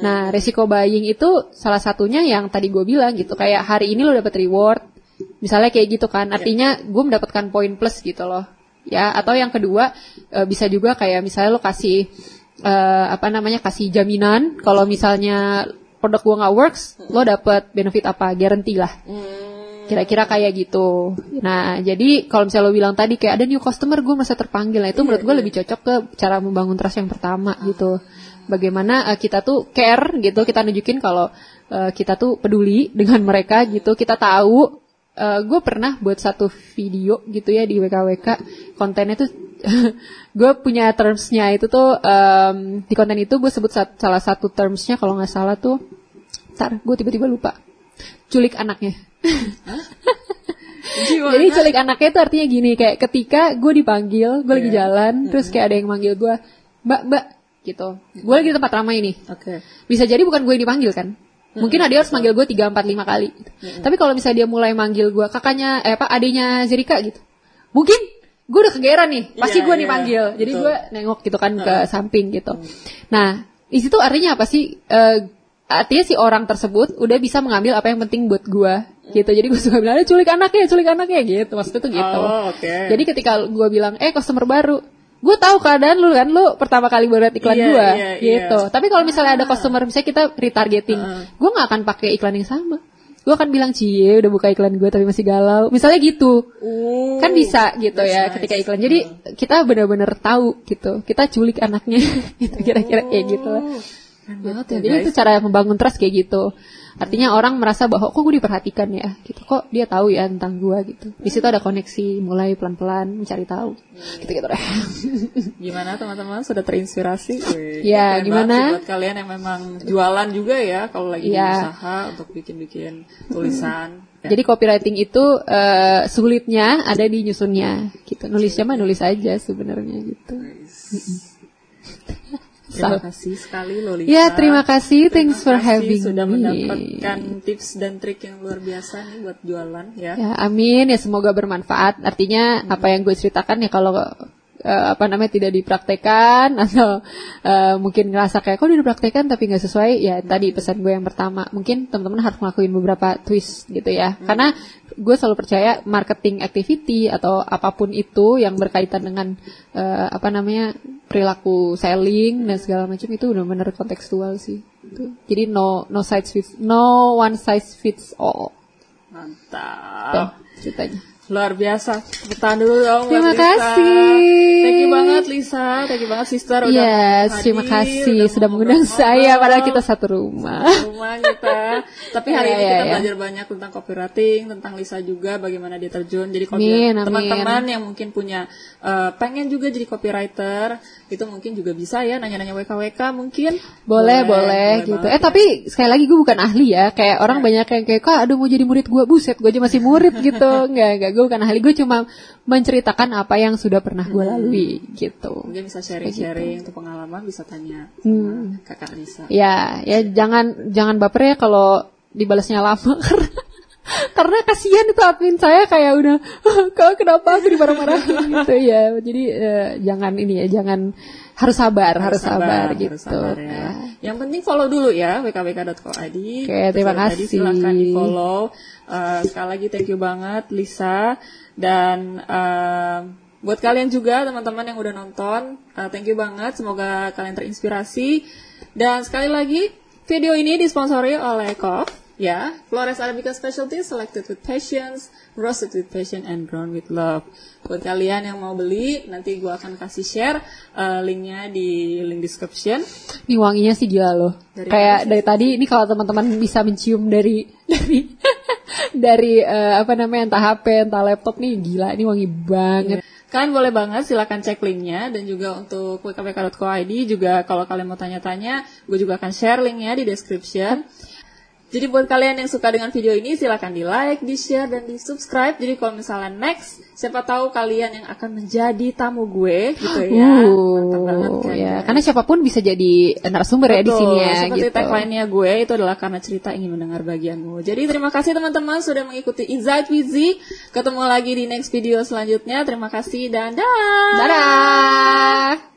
Nah, resiko buying itu salah satunya yang tadi gue bilang gitu, kayak hari ini lo dapet reward, misalnya kayak gitu kan, artinya gue mendapatkan poin plus gitu loh, ya. Atau yang kedua eh, bisa juga kayak misalnya lo kasih eh, apa namanya kasih jaminan kalau misalnya produk gue nggak works, lo dapet benefit apa, guarantee lah. Kira-kira kayak gitu. Nah, jadi kalau misalnya lo bilang tadi kayak ada new customer, gue merasa terpanggil. Nah, itu menurut gue lebih cocok ke cara membangun trust yang pertama gitu. Bagaimana eh, kita tuh care gitu, kita nunjukin kalau eh, kita tuh peduli dengan mereka gitu. Kita tahu. gue pernah buat satu video gitu ya di WKWK. Kontennya tuh gue punya termsnya itu tuh em, di konten itu gue sebut sat- salah satu termsnya kalau nggak salah tuh. Ntar, gue tiba-tiba lupa. Culik anaknya. Jadi culik anaknya itu artinya gini kayak ketika gue dipanggil, gue lagi Iya. jalan, terus kayak ada yang manggil gue, mbak mbak gitu. Gue lagi di tempat ramai nih. Oke. Bisa jadi bukan gue yang dipanggil kan? Mungkin dia harus manggil gue 3, 4, 5 kali. gitu. Tapi kalau misalnya dia mulai manggil gue kakaknya, eh apa adiknya Zerika gitu. Mungkin gue udah kegeran nih, pasti Iya, gue iya, dipanggil. Jadi gue nengok gitu kan ke samping gitu. Nah, di situ artinya apa sih? Eh, artinya si orang tersebut udah bisa mengambil apa yang penting buat gue gitu. Jadi gue suka bilang, "Eh, culik anaknya, culik anaknya gitu. Maksudnya tuh gitu. Oh, oke. Jadi ketika gue bilang, eh customer baru, gue tahu keadaan lu kan, lu pertama kali buat iklan Iya, gue, iya, gitu. iya. Tapi kalau misalnya ada customer, misalnya kita retargeting, gue nggak akan pakai iklan yang sama. Gue akan bilang, cie udah buka iklan gue tapi masih galau. Misalnya gitu. Oh, Kan bisa gitu ya nice. ketika iklan. Jadi kita benar-benar tahu gitu. Kita culik anaknya. gitu kira-kira kayak gitu lah. Keren banget ya, Jadi guys. itu cara membangun trust kayak gitu. Artinya orang merasa bahwa kok gue diperhatikan ya, gitu. Kok dia tahu ya tentang gue gitu. Di situ ada koneksi, mulai pelan-pelan mencari tahu. Gitu-gitu deh. Gimana teman-teman sudah terinspirasi? Wih, Ya, gimana? buat kalian yang memang jualan juga ya kalau lagi Ya. usaha untuk bikin-bikin tulisan. Ya. Jadi copywriting itu eh, sulitnya ada di nyusunnya, gitu. Nulisnya mah nulis aja sebenarnya gitu. Terima kasih sekali Lolita. Ya, terima kasih. Thanks for kasih having sudah me. mendapatkan tips dan trik yang luar biasa nih buat jualan ya. Ya, amin ya semoga bermanfaat. Artinya apa yang gue ceritakan ya kalau eh, apa namanya tidak dipraktekan atau eh, mungkin ngerasa kayak kok udah dipraktekan tapi nggak sesuai ya tadi pesan gue yang pertama mungkin teman-teman harus ngelakuin beberapa twist gitu ya karena gue selalu percaya marketing activity atau apa pun itu yang berkaitan dengan eh, apa namanya perilaku selling dan segala macam itu udah bener kontekstual sih. Itu. Jadi no no size fits no one size fits all. Mantap. Tuh ceritanya. Luar biasa. Tangan dulu dong Terima Lisa. kasih. Thank you banget Lisa. Thank you banget sister udah Yes, hadir, terima kasih udah sudah mengundang saya padahal kita satu rumah. rumah kita. Tapi hari Iya, ini iya, kita iya. belajar banyak tentang copywriting, tentang Lisa juga bagaimana dia terjun. Jadi teman-teman yang mungkin punya eh, pengen juga jadi copywriter, itu mungkin juga bisa ya nanya-nanya WKWK mungkin. Boleh, boleh, gitu. banget Eh ya. tapi sekali lagi gue bukan ahli ya. Kayak orang banyak yang kayak, kak aduh mau jadi murid gue, buset gue aja masih murid gitu. Enggak, enggak, gue bukan ahli. Gue cuma menceritakan apa yang sudah pernah gue lalui gitu. mungkin bisa sharing-sharing untuk pengalaman bisa tanya Hmm. sama kakak Lisa. Ya, ya jangan jangan baper ya kalau dibalasnya lama karena kasihan itu admin saya kayak udah kak kenapa aku dimarah-marahin gitu ya. Jadi eh, jangan ini ya, jangan harus sabar, harus, sabar, gitu. harus sabar ya. Yang penting follow dulu ya wkwk.co.id. Oke, terima Tadi kasih. Silahkan di follow. Eh, sekali lagi thank you banget Lisa dan eh, buat kalian juga teman-teman yang udah nonton, eh, thank you banget. Semoga kalian terinspirasi. Dan sekali lagi video ini disponsori oleh Kof. Ya, Flores Arabica Specialty selected with patience, roasted with passion, and grown with love. Buat kalian yang mau beli, nanti gue akan kasih share eh, linknya di link description. Ini wanginya sih gila loh. Dari Kayak dari tadi ini kalau teman-teman bisa mencium dari dari dari eh, apa namanya entah HP entah laptop nih gila ini wangi banget. Kalian boleh banget silakan cek linknya dan juga untuk wkwk.co.id juga kalau kalian mau tanya-tanya, gue juga akan share linknya di description. Jadi buat kalian yang suka dengan video ini silahkan di like, di share, dan di subscribe. Jadi kalau misalnya next, siapa tahu kalian yang akan menjadi tamu gue gitu ya. Mantap banget Uh, kan ya, karena siapa pun bisa jadi narasumber ya di Betul, sini ya Seperti gitu. tagline-nya gue itu adalah karena cerita ingin mendengar bagianmu. Jadi terima kasih teman-teman sudah mengikuti Insight Wizi. Ketemu lagi di next video selanjutnya. Terima kasih dan dah. Dadah.